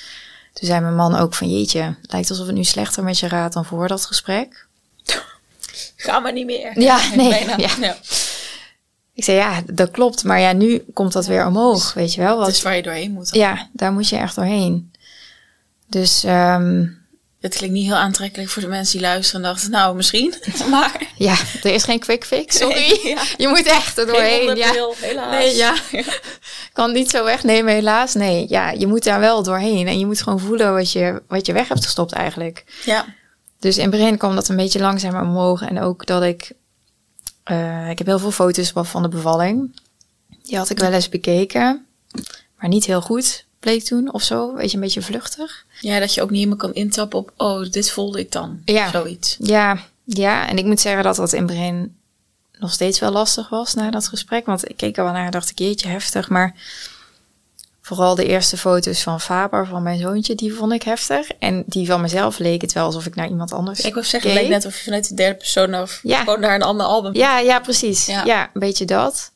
toen zei mijn man ook van, jeetje, lijkt alsof het nu slechter met je gaat dan voor dat gesprek. (laughs) Ga maar niet meer. Ja, (laughs) nee, Bijna. ja. Ja. Ik zei, ja, dat klopt. Maar ja, nu komt dat weer omhoog, weet je wel. Wat, is waar je doorheen moet. dan. ja, daar moet je echt doorheen. Dus ehm, Het klinkt niet heel aantrekkelijk voor de mensen die luisteren en dachten, nou, misschien. (laughs) Maar ja, er is geen quick fix, sorry. Nee, ja. Je moet echt er geen doorheen. Ja. helaas. Nee, ja. (laughs) Kan niet zo wegnemen, helaas. Nee, ja, je moet daar wel doorheen. En je moet gewoon voelen wat je, wat je weg hebt gestopt eigenlijk. Ja. Dus in het begin kwam dat een beetje langzamer omhoog. En ook dat ik... eh, ik heb heel veel foto's van de bevalling. Die had ik wel eens bekeken. Maar niet heel goed, bleek toen of zo. Weet je, een beetje vluchtig. ja, dat je ook niet helemaal kan intappen op, oh, dit voelde ik dan. Ja. Zoiets. Ja, ja, en ik moet zeggen dat dat in het begin nog steeds wel lastig was na dat gesprek. Want ik keek er wel naar en dacht ik, jeetje, heftig. Maar vooral de eerste foto's van Faber, van mijn zoontje, die vond ik heftig. En die van mezelf leek het wel alsof ik naar iemand anders Ik wil zeggen, het lijkt net of je vanuit de derde persoon of Ja. gewoon naar een ander album. Ja, ja, precies. Ja. Ja. een beetje dat.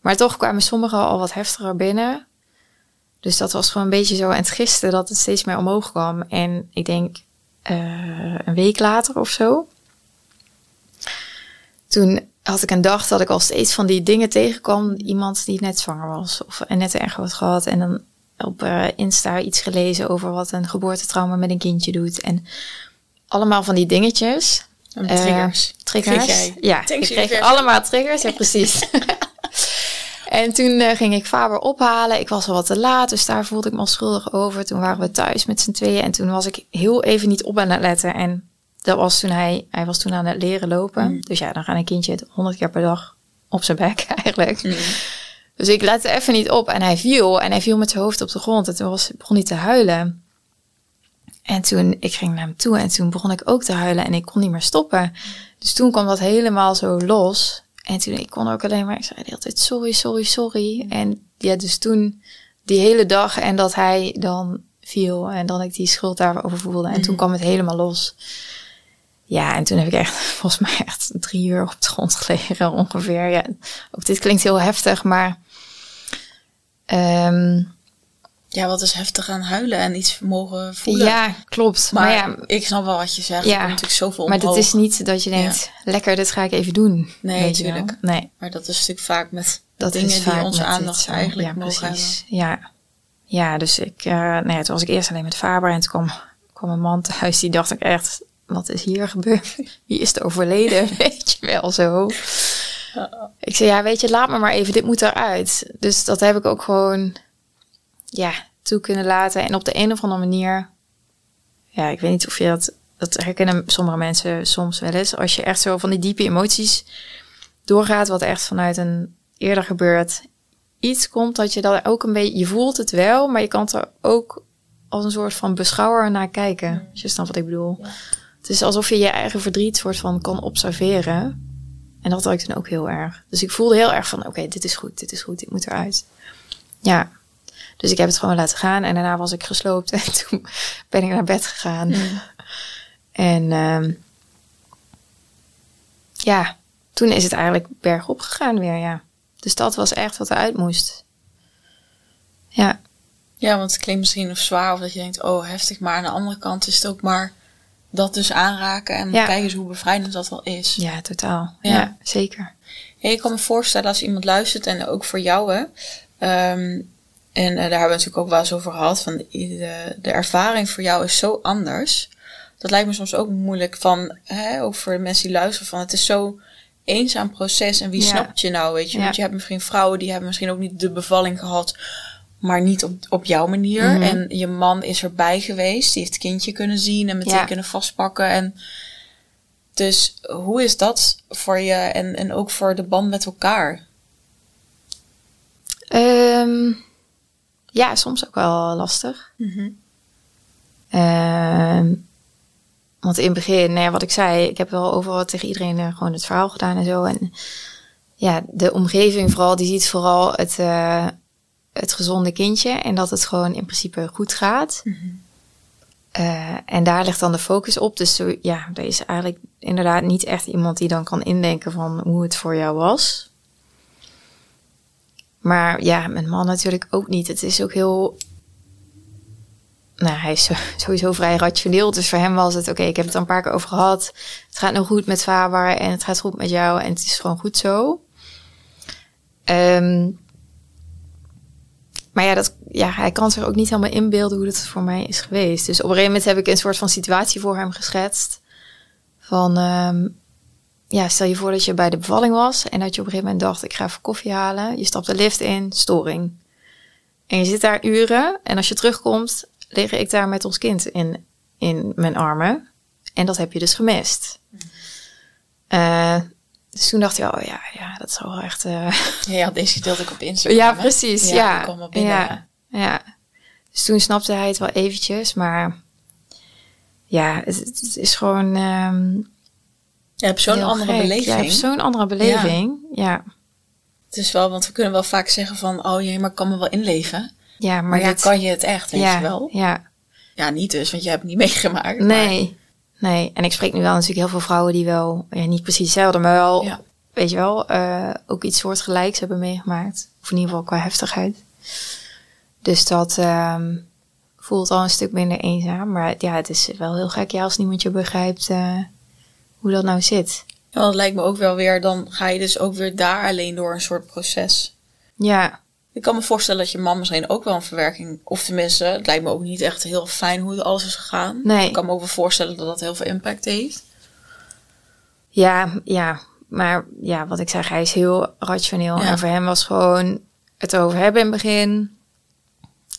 Maar toch kwamen sommige al wat heftiger binnen. Dus dat was gewoon een beetje zo aan het gisten dat het steeds meer omhoog kwam. En ik denk eh, een week later of zo. Toen had ik een dag dat ik al steeds van die dingen tegenkwam. Iemand die net zwanger was of en net echo had gehad. En dan op eh, Insta iets gelezen over wat een geboortetrauma met een kindje doet. En allemaal van die dingetjes. En Eh, triggers. triggers. Kreeg jij. Ja, Thanks, ik kreeg allemaal triggers. Ja, precies. (laughs) en toen eh, ging ik Faber ophalen. Ik was al wat te laat, dus daar voelde ik me al schuldig over. Toen waren we thuis met z'n tweeën en toen was ik heel even niet op aan het letten. En dat was toen hij, hij was toen aan het leren lopen. Mm. Dus ja, dan gaat een kindje het honderd keer per dag op zijn bek (laughs) eigenlijk. Mm. Dus ik lette even niet op en hij viel. En hij viel met zijn hoofd op de grond. En toen was, begon hij te huilen. En toen, ik ging naar hem toe en toen begon ik ook te huilen. En ik kon niet meer stoppen. Dus toen kwam dat helemaal zo los. En toen, ik kon ook alleen maar, ik zei de hele tijd sorry, sorry, sorry. En ja, dus toen die hele dag en dat hij dan viel. En dan ik die schuld daarover voelde. En toen Mhm. kwam het helemaal los. Ja, en toen heb ik echt, (laughs) volgens mij echt drie uur op de grond gelegen ongeveer. Ja, ook dit klinkt heel heftig, maar... ehm, Ja, wat is heftig aan huilen en iets mogen voelen. ja, klopt. Maar, maar, ja, ik snap wel wat je zegt. Ja. Natuurlijk zoveel maar het is niet dat je denkt, lekker, dit ga ik even doen. Nee, Weet je wel. tuurlijk. Nee, Maar dat is natuurlijk vaak met dat dingen die onze aandacht dit eigenlijk ja, mogen precies. Ja. ja, dus ik, eh ja, toen was ik eerst alleen met Faber en toen kwam, kwam een man thuis die dacht ik echt, wat is hier gebeurd? (laughs) Wie is er overleden? (laughs) Weet je wel zo. Ik zei, ja, weet je, laat me maar even, dit moet eruit. Dus dat heb ik ook gewoon, ja, toe kunnen laten. En op de een of andere manier, ja, ik weet niet of je dat, dat herkennen sommige mensen soms wel eens. Als je echt zo van die diepe emoties doorgaat, wat echt vanuit een eerder gebeurd iets komt, dat je dat ook een beetje, je voelt het wel, maar je kan er ook als een soort van beschouwer naar kijken. Als je snapt wat ik bedoel. Ja. Het is alsof je je eigen verdriet soort van kan observeren. En dat had ik toen ook heel erg. Dus ik voelde heel erg van, oké, dit is goed, dit is goed, dit moet eruit. Ja. Dus ik heb het gewoon laten gaan en daarna was ik gesloopt en (laughs) toen ben ik naar bed gegaan. Mm. En ehm, ja, toen is het eigenlijk bergop gegaan weer, ja. Dus dat was echt wat eruit moest. Ja, Ja, want het klinkt misschien of zwaar of dat je denkt, oh heftig. Maar aan de andere kant is het ook maar dat dus aanraken. En Ja. kijk eens hoe bevrijdend dat wel is. ja, totaal. Ja. Ja, zeker. Hey, ik kan me voorstellen als iemand luistert en ook voor jou hè. Ehm, en eh, daar hebben we natuurlijk ook wel eens over gehad. Van de, de, de ervaring voor jou is zo anders. Dat lijkt me soms ook moeilijk van, hè, ook voor de mensen die luisteren van het is zo eenzaam proces en wie Ja. snapt je nou, weet je? Ja. Want je hebt misschien vrouwen die hebben misschien ook niet de bevalling gehad, maar niet op, op jouw manier. Mhm. En je man is erbij geweest, die heeft het kindje kunnen zien en meteen Ja. kunnen vastpakken en dus hoe is dat voor je en, en ook voor de band met elkaar? Ehm, ja, soms ook wel lastig. Ehm, want in het begin, nou ja, wat ik zei, ik heb wel overal tegen iedereen eh, gewoon het verhaal gedaan en zo. En ja, de omgeving vooral, die ziet vooral het, eh, het gezonde kindje en dat het gewoon in principe goed gaat. Eh, en daar ligt dan de focus op. Dus zo, ja, er is eigenlijk inderdaad niet echt iemand die dan kan indenken van hoe het voor jou was. Maar ja, mijn man natuurlijk ook niet. Het is ook heel. Nou, hij is (laughs) sowieso vrij rationeel. Dus voor hem was het oké. ik heb het een paar keer over gehad. Het gaat nou goed met Faber en het gaat goed met jou en het is gewoon goed zo. Ehm, maar ja, dat, ja, hij kan zich ook niet helemaal inbeelden hoe dat voor mij is geweest. Dus op een gegeven moment heb ik een soort van situatie voor hem geschetst. Van, ehm, ja, stel je voor dat je bij de bevalling was en dat je op een gegeven moment dacht, ik ga even koffie halen. Je stapt de lift in, storing. En je zit daar uren en als je terugkomt, lig ik daar met ons kind in, in mijn armen. En dat heb je dus gemist. Eh, dus toen dacht ik, oh ja, ja dat zou wel echt... eh, (laughs) Ja, ja, deze deelde ik op Instagram. ja, hè? precies. Ja, Ja, binnen, ja, ja. Dus toen snapte hij het wel eventjes, maar ja, het, het is gewoon ehm Je hebt zo'n andere gek. beleving. Ja, je hebt zo'n andere beleving. Ja, Het is wel, want we kunnen wel vaak zeggen van, oh jee, maar ik kan me wel inleven. ja, Maar, maar, ja, dit- kan je het echt, weet ja, je wel? Ja, Ja, niet dus, want je hebt het niet (laughs) meegemaakt. maar- nee, nee. En ik spreek nu wel natuurlijk heel veel vrouwen die wel, ja, niet precies hetzelfde, maar wel, Ja. weet je wel, eh, ook iets soortgelijks hebben meegemaakt. Of in ieder geval qua heftigheid. Dus dat ehm, voelt al een stuk minder eenzaam. Maar ja, het is wel heel gek ja, als niemand je begrijpt eh, hoe dat nou zit. Ja, dat lijkt me ook wel weer, dan ga je dus ook weer daar alleen door een soort proces. Ja, Ik kan me voorstellen dat je man misschien ook wel een verwerking, of tenminste, het lijkt me ook niet echt heel fijn hoe alles is gegaan. Nee. Ik kan me ook wel voorstellen dat dat heel veel impact heeft. ja, ja. Maar ja, wat ik zeg, hij is heel rationeel. Ja. En voor hem was gewoon het over hebben in het begin.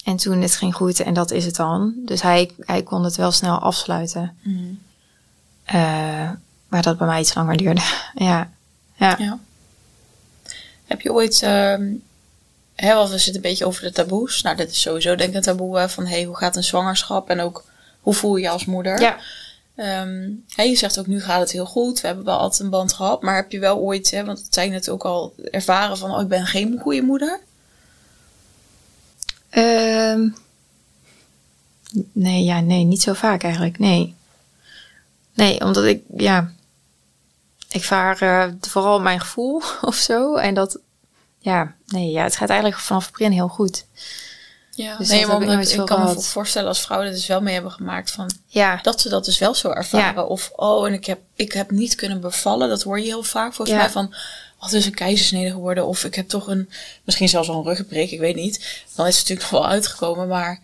En toen het ging goed en dat is het dan. Dus hij, hij kon het wel snel afsluiten. Eh, maar dat bij mij iets langer duurde. (laughs) ja. Ja. Ja. Heb je ooit, ehm hè, want we zitten een beetje over de taboes. Nou, dit is sowieso denk ik een taboe hè, van hey, hoe gaat een zwangerschap en ook hoe voel je je als moeder? ja. Hè, je zegt ook nu gaat het heel goed. We hebben wel altijd een band gehad, maar heb je wel ooit, hè, want het zijn het ook al ervaren van, oh, ik ben geen goede moeder? Ehm, nee, ja, nee, niet zo vaak eigenlijk. Nee. Nee, omdat ik, ja, ik vaar eh, vooral mijn gevoel (laughs) of zo. En dat, ja, nee, ja, het gaat eigenlijk vanaf het begin heel goed. Ja, Dus nee, dat maar ik nooit ik, kan me voorstellen als vrouwen er dus wel mee hebben gemaakt van Ja, dat ze dat dus wel zo ervaren. Of oh, en ik heb, ik heb niet kunnen bevallen. Dat hoor je heel vaak volgens Ja. mij van. Oh, het is een keizersnede geworden. Of ik heb toch een, misschien zelfs wel een ruggenprik, ik weet niet. Dan is het natuurlijk nog wel uitgekomen. Maar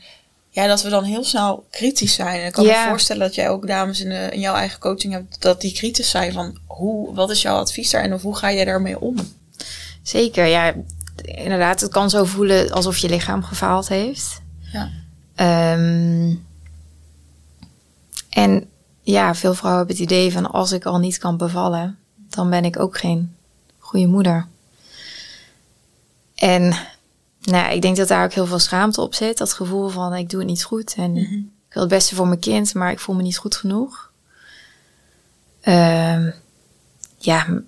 ja, dat we dan heel snel kritisch zijn. En ik kan Ja. me voorstellen dat jij ook dames in, de, in jouw eigen coaching hebt, dat die kritisch zijn van hoe, wat is jouw advies daar en hoe ga jij daarmee om? zeker. Ja, inderdaad, het kan zo voelen alsof je lichaam gefaald heeft. Ja. Ehm, en ja, veel vrouwen hebben het idee van als ik al niet kan bevallen, dan ben ik ook geen goede moeder. En nou, ik denk dat daar ook heel veel schaamte op zit. Dat gevoel van ik doe het niet goed en Mhm. ik wil het beste voor mijn kind, maar ik voel me niet goed genoeg. Ehm, ja, mijn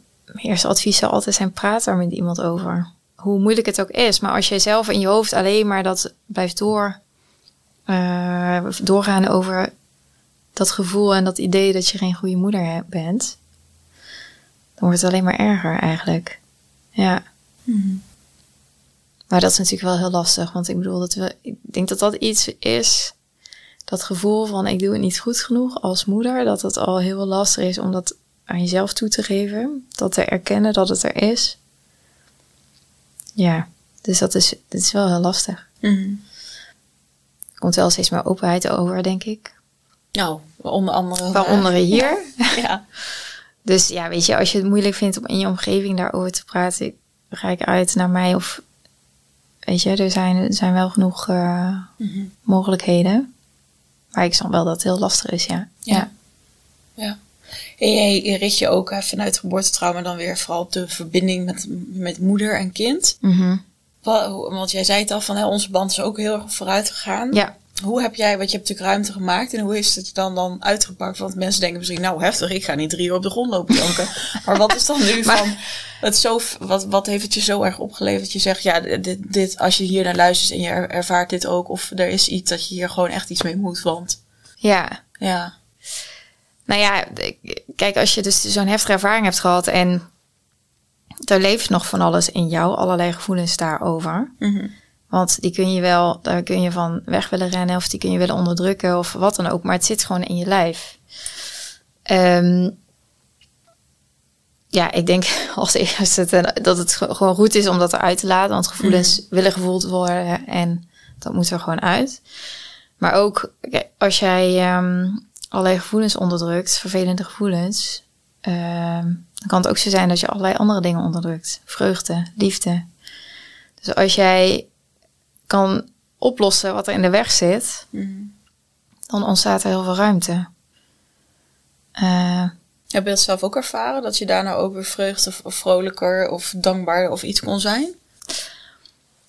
eerste advies zou altijd zijn praat daar met iemand over. Hoe moeilijk het ook is. Maar als jij zelf in je hoofd alleen maar dat blijft door, eh, doorgaan over dat gevoel en dat idee dat je geen goede moeder bent, dan wordt het alleen maar erger eigenlijk. Ja. Maar dat is natuurlijk wel heel lastig. Want ik bedoel, dat we, ik denk dat dat iets is. Dat gevoel van ik doe het niet goed genoeg als moeder. Dat het al heel lastig is om dat aan jezelf toe te geven. Dat te erkennen dat het er is. Ja, dus dat is, dat is wel heel lastig. Mhm. Er komt wel steeds meer openheid over, denk ik. Nou, onder andere. Waaronder hier. (laughs) (laughs) Ja. Dus ja, weet je, als je het moeilijk vindt om in je omgeving daarover te praten, ga ik uit naar mij of weet je, er zijn, er zijn wel genoeg eh, Mhm. mogelijkheden. Maar ik snap wel dat het heel lastig is, ja. Ja. Ja. En jij richt je ook eh, vanuit geboortetrauma dan weer vooral op de verbinding met, met moeder en kind. Mhm. Hoe- Want jij zei het al van hè, onze band is ook heel erg vooruit gegaan. Ja. Hoe heb jij, want je hebt natuurlijk ruimte gemaakt en hoe is het dan dan uitgepakt? Want mensen denken misschien, nou heftig, ik ga niet drie uur op de grond lopen janken. (laughs) maar wat is dan nu Maar- van, het zo, wat, wat heeft het je zo erg opgeleverd dat je zegt, ja, dit, dit, als je hier naar luistert en je er- ervaart dit ook, of er is iets dat je hier gewoon echt iets mee moet, want Ja. ja. Nou ja, kijk, als je dus zo'n heftige ervaring hebt gehad en er leeft nog van alles in jou, allerlei gevoelens daarover. Mhm. Want die kun je wel, daar kun je van weg willen rennen of die kun je willen onderdrukken of wat dan ook. Maar het zit gewoon in je lijf. Ehm, ja, ik denk (laughs) als eerste dat het ge- gewoon goed is om dat eruit te laten. Want gevoelens willen gevoeld worden en dat moet er gewoon uit. Maar ook als jij ehm, allerlei gevoelens onderdrukt, vervelende gevoelens, ehm, dan kan het ook zo zijn dat je allerlei andere dingen onderdrukt. Vreugde, liefde. Dus als jij kan oplossen wat er in de weg zit, Mhm. dan ontstaat er heel veel ruimte. Eh, Heb je dat zelf ook ervaren? Dat je daarna ook weer vreugd of, vrolijker of dankbaar of iets kon zijn?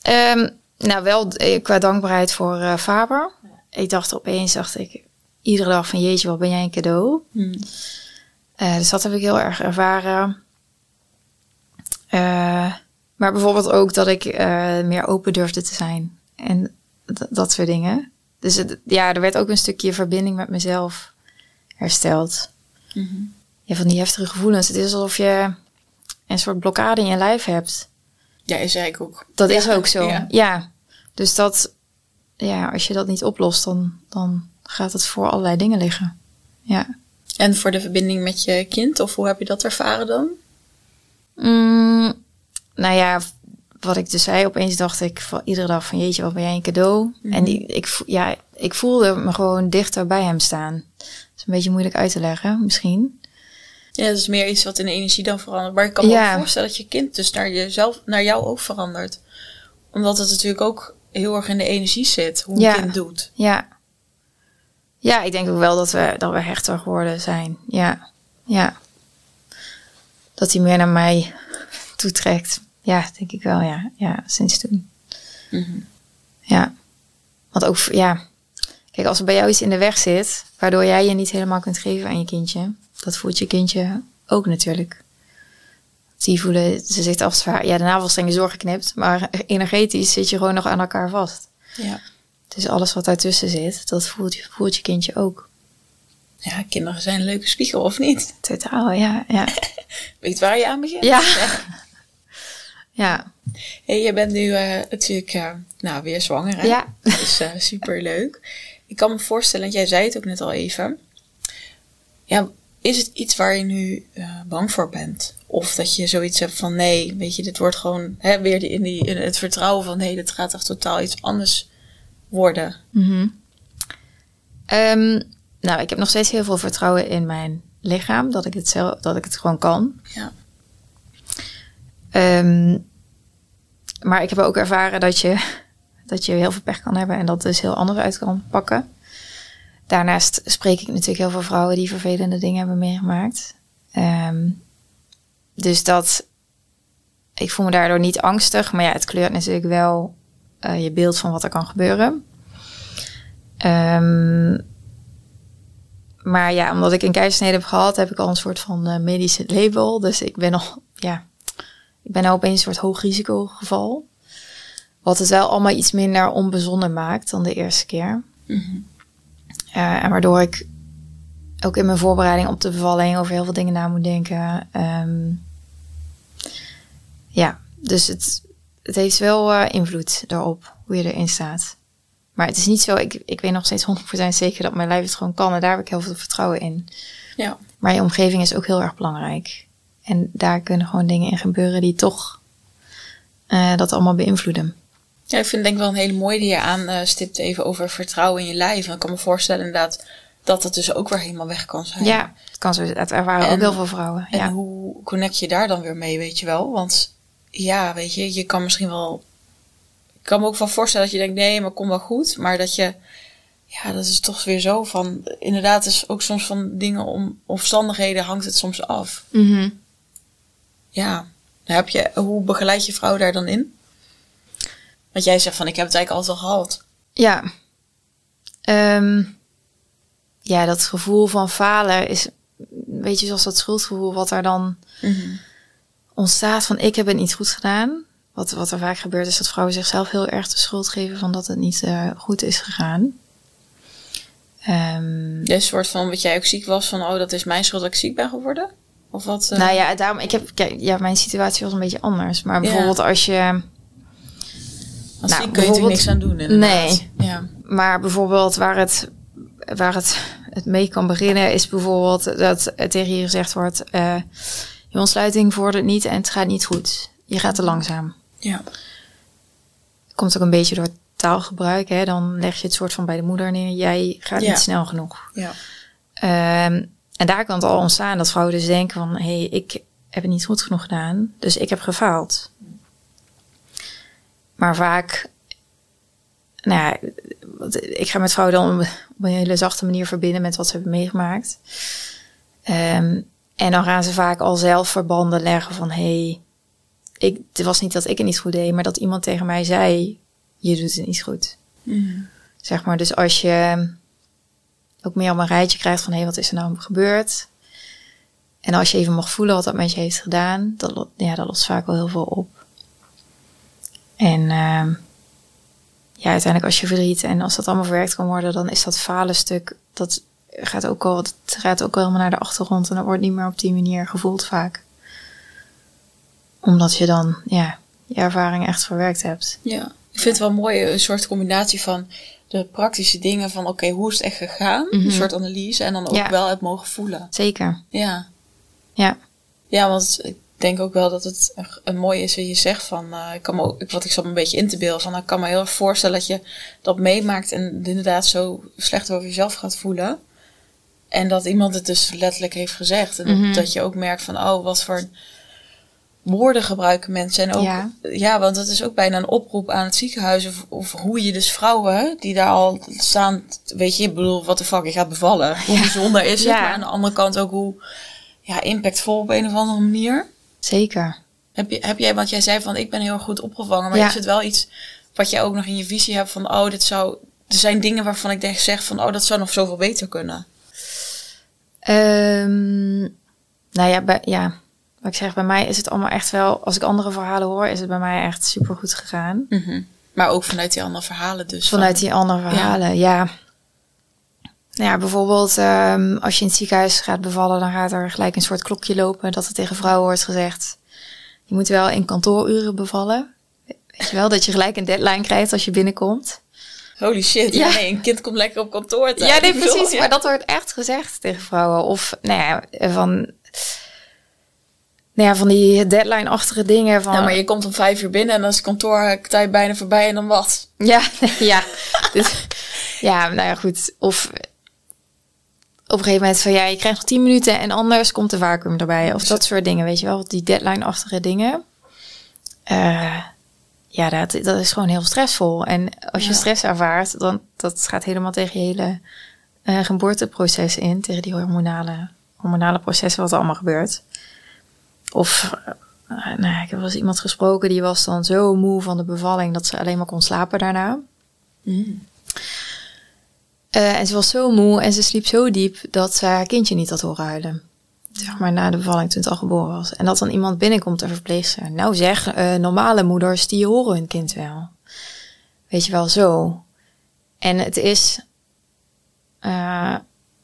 Ehm, nou, wel eh, qua dankbaarheid voor eh, Faber. Ik dacht opeens, dacht ik, iedere dag van jeetje, wat ben jij een cadeau. Mhm. Dus dat heb ik heel erg ervaren. Maar bijvoorbeeld ook dat ik meer open durfde te zijn. En dat soort dingen. Dus het, ja, er werd ook een stukje verbinding met mezelf hersteld. Mhm. Ja, van die heftige gevoelens. Het is alsof je een soort blokkade in je lijf hebt. Ja, is eigenlijk ook. Dat Ja, is ook zo. ja. Ja. Dus dat, ja, als je dat niet oplost, dan, dan gaat het voor allerlei dingen liggen. Ja. En voor de verbinding met je kind, of hoe heb je dat ervaren dan? Mm, nou ja, wat ik dus zei, opeens dacht ik van iedere dag van jeetje, wat ben jij een cadeau. Mhm. En die, ik, ja, ik voelde me gewoon dichter bij hem staan. Dat is een beetje moeilijk uit te leggen, misschien. Ja, dat is meer iets wat in de energie dan verandert. Maar ik kan me Ja. ook voorstellen dat je kind dus naar, jezelf, naar jou ook verandert. Omdat het natuurlijk ook heel erg in de energie zit, hoe een Ja. kind doet. Ja. Ja, ik denk ook wel dat we, dat we hechter geworden zijn. Ja, ja. Dat hij meer naar mij (laughs) toetrekt. Ja, denk ik wel, ja. Ja, sinds toen. Mhm. Ja. Want ook, ja. Kijk, als er bij jou iets in de weg zit, waardoor jij je niet helemaal kunt geven aan je kindje, dat voelt je kindje ook natuurlijk. Die voelen, ze zitten af zwaar. Ja, de navelstreng is doorgeknipt, maar energetisch zit je gewoon nog aan elkaar vast. Ja. Dus alles wat daartussen zit, dat voelt, je- voelt je kindje ook. ja, kinderen zijn een leuke spiegel, of niet? Totaal, ja. Ja. (laughs) Weet je waar je aan begint? Ja. Ja. (laughs) Hey, je bent nu eh, natuurlijk eh, nou, weer zwanger, hè? Ja. Dat is eh, super leuk. Ik kan me voorstellen, want jij zei het ook net al even. Ja, is het iets waar je nu bang voor bent? Of dat je zoiets hebt van nee, weet je, dit wordt gewoon hè, weer in, die, in het vertrouwen van nee, dit gaat echt totaal iets anders worden. Mhm. Ehm, nou, ik heb nog steeds heel veel vertrouwen in mijn lichaam, dat ik het, zelf, dat ik het gewoon kan. Ja. Ehm, maar ik heb ook ervaren dat je, (laughs) dat je heel veel pech kan hebben en dat dus heel anders uit kan pakken. Daarnaast spreek ik natuurlijk heel veel vrouwen die vervelende dingen hebben meegemaakt. Ehm, dus dat, ik voel me daardoor niet angstig, maar ja, het kleurt natuurlijk wel eh, je beeld van wat er kan gebeuren. Ehm, maar ja, omdat ik een keizersnede heb gehad, heb ik al een soort van eh, medische label. Dus ik ben al, ja, ik ben nou opeens een soort hoog risicogeval. Wat het wel allemaal iets minder onbezonnen maakt dan de eerste keer. Mhm. Eh, en waardoor ik ook in mijn voorbereiding op de bevalling over heel veel dingen na moet denken. Ehm, ja, dus het, het heeft wel eh, invloed daarop hoe je erin staat. Maar het is niet zo, ik, ik weet nog steeds 100% zeker dat mijn lijf het gewoon kan. En daar heb ik heel veel vertrouwen in. Ja. Maar je omgeving is ook heel erg belangrijk. En daar kunnen gewoon dingen in gebeuren die toch eh, dat allemaal beïnvloeden. ja, ik vind het denk ik wel een hele mooie die je aanstipt even over vertrouwen in je lijf. En ik kan me voorstellen inderdaad dat het dus ook weer helemaal weg kan zijn. Ja, het kan zo. Het ervaren En- ook heel veel vrouwen. En Ja. hoe connect je daar dan weer mee, weet je wel? Want ja, weet je, je kan misschien wel... Ik kan me ook wel voorstellen dat je denkt, nee, maar kom wel goed. Maar dat je... Ja, dat is toch weer zo van... Inderdaad, is ook soms van dingen om omstandigheden hangt het soms af. Mhm. Ja, dan heb je, hoe begeleid je vrouw daar dan in? Want jij zegt van, ik heb het eigenlijk altijd al gehad. Ja. Ehm, ja, dat gevoel van falen is, weet je, zoals dat schuldgevoel wat er dan ontstaat van ik heb het niet goed gedaan. Wat, wat er vaak gebeurt is dat vrouwen zichzelf heel erg de schuld geven van dat het niet eh, goed is gegaan. Ehm, Dus soort van, wat jij ook ziek was, van, oh, dat is mijn schuld dat ik ziek ben geworden? Of wat? eh? Nou ja, daarom, ik heb, kijk, ja, mijn situatie was een beetje anders. Maar Ja. bijvoorbeeld als je, Als nou, kun je natuurlijk niks aan doen, inderdaad. Nee. Ja. maar bijvoorbeeld waar het, waar het, het mee kan beginnen is bijvoorbeeld dat er tegen je gezegd wordt, eh, je ontsluiting vordert niet en het gaat niet goed. Je gaat te langzaam. Ja. Komt ook een beetje door taalgebruik. Hè? Dan leg je het soort van bij de moeder neer. Jij gaat Ja. niet snel genoeg. Ja. Ehm, en daar kan het al ontstaan dat vrouwen dus denken van... hé, hey, ik heb het niet goed genoeg gedaan, dus ik heb gefaald. Maar vaak... Nou ja, ik ga met vrouwen dan op een hele zachte manier verbinden... met wat ze hebben meegemaakt. Ehm, en dan gaan ze vaak al zelf verbanden leggen van... hé, hey, ik, het was niet dat ik het niet goed deed... maar dat iemand tegen mij zei... je doet het niet goed. Mhm. Zeg maar, dus als je ook meer op een rijtje krijgt van hé, hey, wat is er nou gebeurd? En als je even mag voelen wat dat met je heeft gedaan, dat, ja, dat lost vaak wel heel veel op. En ehm, ja, uiteindelijk als je verdriet en als dat allemaal verwerkt kan worden, dan is dat falen stuk, dat gaat ook al, dat gaat ook wel helemaal naar de achtergrond en dat wordt niet meer op die manier gevoeld vaak. Omdat je dan, ja, je ervaring echt verwerkt hebt. Ja, ik vind het wel mooi, een soort combinatie van de praktische dingen van oké, hoe is het echt gegaan? Mhm. Een soort analyse en dan ook Ja. wel het mogen voelen. Zeker, Ja. ja. Ja, want ik denk ook wel dat het een, mooi is wat je zegt van, eh, ik kan me ook, wat ik me een beetje in te beelden van, ik kan me heel erg voorstellen dat je dat meemaakt en inderdaad zo slecht over jezelf gaat voelen. En dat iemand het dus letterlijk heeft gezegd. En dat- Mhm. dat je ook merkt van, oh, wat voor woorden gebruiken mensen. En ook, ja. Ja. want dat is ook bijna een oproep aan het ziekenhuis. Of, of hoe je dus vrouwen die daar al staan, weet je, ik bedoel, wat de fuck, je gaat bevallen. Hoe bijzonder is het? Ja. Maar aan de andere kant ook hoe ja, impactvol op een of andere manier. Zeker. Heb, je, heb jij, want jij zei van ik ben heel goed opgevangen, maar is het wel iets wat jij ook nog in je visie hebt van oh, dit zou. Er zijn dingen waarvan ik denk, zeg van oh, dat zou nog zoveel beter kunnen. Ehm, nou ja, bij, ja, wat ik zeg, bij mij is het allemaal echt wel, als ik andere verhalen hoor, is het bij mij echt super goed gegaan. Maar ook vanuit die andere verhalen dus. Vanuit die andere verhalen, ja. Nou ja, bijvoorbeeld ehm, als je in het ziekenhuis gaat bevallen, dan gaat er gelijk een soort klokje lopen dat er tegen vrouwen wordt gezegd, je moet wel in kantooruren bevallen. Weet je wel, dat je gelijk een deadline krijgt als je binnenkomt. Holy shit, ja. Ja. nee, een kind komt lekker op kantoor. Ja, nee, precies. (laughs) ja. Maar dat wordt echt gezegd tegen vrouwen. Of, nou ja, van... Nou ja, van die deadline-achtige dingen. Van, Ja, maar je komt om vijf uur binnen en dan is het kantoortijd bijna voorbij en dan wat? Ja, (laughs) ja. Dus, ja, nou ja, goed. Of op een gegeven moment van, ja, je krijgt nog tien minuten en anders komt de vacuüm erbij. Of dat soort dingen, weet je wel. Die deadline-achtige dingen. Eh, ja, dat, dat is gewoon heel stressvol. En als je Ja. stress ervaart, dan dat gaat helemaal tegen je hele eh, geboorteproces in. Tegen die hormonale, hormonale processen wat er allemaal gebeurt. Of, eh, nou ik heb wel eens iemand gesproken die was dan zo moe van de bevalling dat ze alleen maar kon slapen daarna. Eh, en ze was zo moe en ze sliep zo diep dat ze haar kindje niet had horen huilen. Zeg maar na de bevalling toen het al geboren was. En dat dan iemand binnenkomt en verpleegster. Nou zeg, eh, normale moeders die horen hun kind wel. Weet je wel, zo. En het is eh,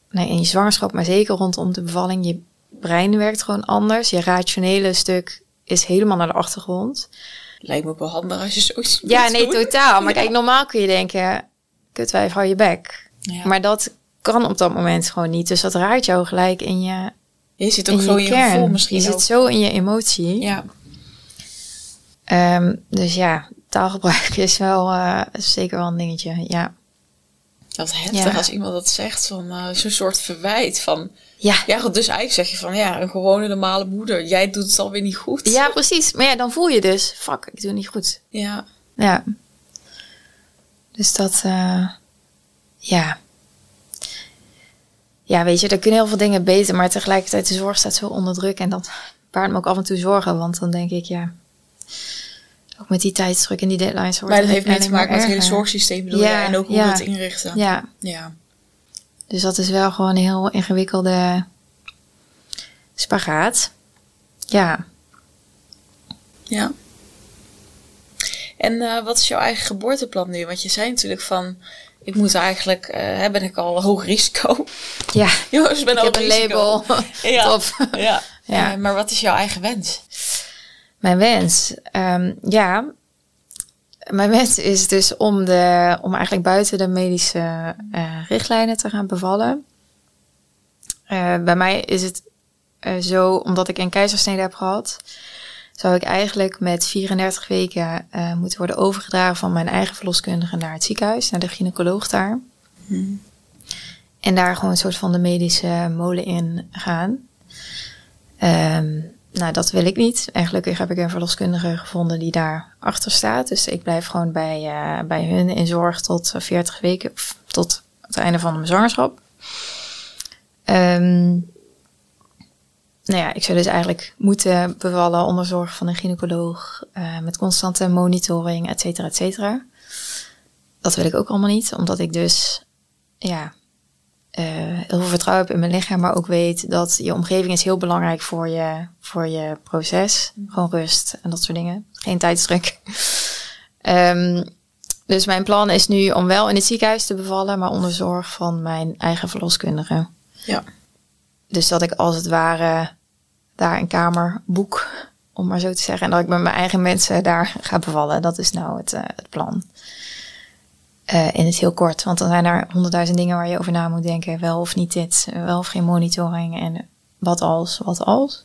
nee, in je zwangerschap, maar zeker rondom de bevalling, je brein werkt gewoon anders. Je rationele stuk is helemaal naar de achtergrond. Lijkt me ook wel handig als je zoiets Ja, nee, doen. totaal. Maar (laughs) Ja. kijk, normaal kun je denken, kutwijf, hou je bek. Ja. Maar dat kan op dat moment gewoon niet. Dus dat raakt jou gelijk in je, je zit in ook je zo in je kern. gevoel misschien je zit ook. zo in je emotie. Ja. Ehm, dus ja, taalgebruik is wel eh, zeker wel een dingetje. Ja. Dat heftig Ja. als iemand dat zegt, van eh, zo'n soort verwijt van... Ja. Ja, goed, dus eigenlijk zeg je van, ja, een gewone normale moeder. Jij doet het alweer niet goed. ja, precies. Maar ja, dan voel je dus, fuck, ik doe het niet goed. Ja. Ja. Dus dat, eh, ja. Ja, weet je, er kunnen heel veel dingen beter, maar tegelijkertijd de zorg staat zo onder druk en dat baart me ook af en toe zorgen, want dan denk ik, ja, ook met die tijdsdruk en die deadlines wordt Maar dat heeft mee te maken met het hele zorgsysteem, bedoel Ja, jij? En ook hoe ja. we het inrichten. Ja, Ja. Dus dat is wel gewoon een heel ingewikkelde spagaat. Ja. Ja. En eh, wat is jouw eigen geboorteplan nu? Want je zei natuurlijk van, ik moet eigenlijk, hè, ben ik al hoog risico? (laughs) Ja, (laughs) Jongens, ik ben ik heb een risico. label. (laughs) Ja. Top. Ja. Ja. Eh, maar wat is jouw eigen wens? Mijn wens, Ehm, ja. Mijn wens is dus om, de, om eigenlijk buiten de medische eh, richtlijnen te gaan bevallen. Eh, bij mij is het eh, zo, omdat ik een keizersnede heb gehad, zou ik eigenlijk met 34 weken moeten worden overgedragen van mijn eigen verloskundige naar het ziekenhuis, naar de gynaecoloog daar. En daar gewoon een soort van de medische molen in gaan. Ehm, nou, dat wil ik niet. En gelukkig heb ik een verloskundige gevonden die daar achter staat. Dus ik blijf gewoon bij, eh, bij hun in zorg tot eh, 40 weken, of tot het einde van mijn zwangerschap. Ehm, nou ja, ik zou dus eigenlijk moeten bevallen onder zorg van een gynaecoloog, eh, met constante monitoring, et cetera, et cetera. Dat wil ik ook allemaal niet, omdat ik dus, ja, eh, heel veel vertrouwen heb in mijn lichaam, maar ook weet dat je omgeving is heel belangrijk voor je, voor je proces. Gewoon rust en dat soort dingen. Geen tijdsdruk. Ehm, dus mijn plan is nu om wel in het ziekenhuis te bevallen, maar onder zorg van mijn eigen verloskundige. Ja. Dus dat ik als het ware daar een kamer boek, om maar zo te zeggen. En dat ik met mijn eigen mensen daar ga bevallen. Dat is nou het, eh, het plan. Eh, in het heel kort. Want dan zijn er honderdduizend dingen waar je over na moet denken. Wel of niet dit, eh, wel of geen monitoring. En wat als, wat als.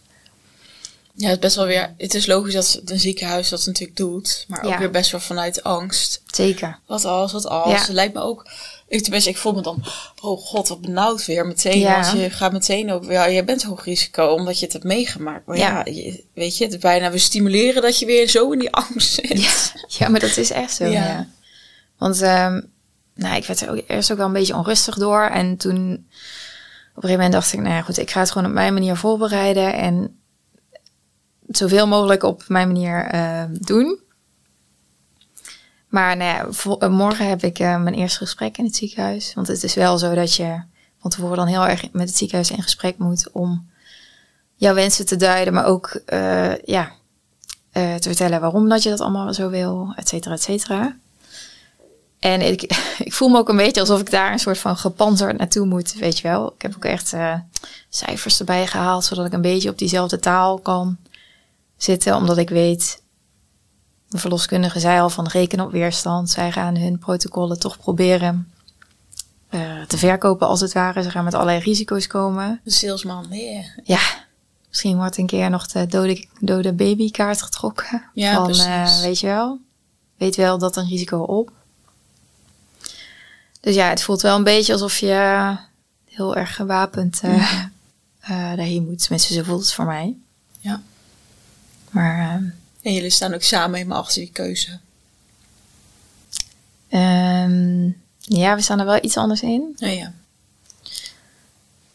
Ja, het is best wel weer. Het is logisch dat een ziekenhuis dat natuurlijk doet, maar ook weer best wel vanuit angst. Zeker. Wat als, wat als. Ja. Het lijkt me ook. Ik, tenminste, ik voel me dan, oh god, wat benauwd weer meteen. Ja. Want je gaat meteen ook, ja, jij bent hoog risico omdat je het hebt meegemaakt. Maar ja, je- weet je, het is bijna we stimuleren dat je weer zo in die (laughs) angst zit. Ja, ja, maar dat is echt zo. Ja. Want ehm, nou, ik werd er ook eerst ook wel een beetje onrustig door. En toen op een gegeven moment dacht ik, nou ja, goed, ik ga het gewoon op mijn manier voorbereiden. En zoveel mogelijk op mijn manier ehm, doen. Maar nou ja, eh, morgen heb ik eh, mijn eerste gesprek in het ziekenhuis. Want het is wel zo dat je van tevoren dan heel erg met het ziekenhuis in gesprek moet om jouw wensen te duiden, maar ook eh, ja, te vertellen waarom dat je dat allemaal zo wil, et cetera, et cetera. En ik, (laughs) ik voel me ook een beetje alsof ik daar een soort van gepanzerd naartoe moet, weet je wel. Ik heb ook echt eh, cijfers erbij gehaald, zodat ik een beetje op diezelfde taal kan zitten, omdat ik weet, de verloskundige zei al van rekenen op weerstand. Zij gaan hun protocollen toch proberen eh, te verkopen als het ware. Ze gaan met allerlei risico's komen. De salesman, yeah. Ja, misschien wordt een keer nog de dode, dode babykaart getrokken. Ja, van, precies. eh, weet je wel, weet wel dat een risico op. Dus ja, het voelt wel een beetje alsof je heel erg gewapend eh, (laughs) eh, daarheen moet. Tenminste, zo voelt het voor mij. Ja. Maar eh, En jullie staan ook samen helemaal achter die keuze. ehm, ja, we staan er wel iets anders in. Ja, ja.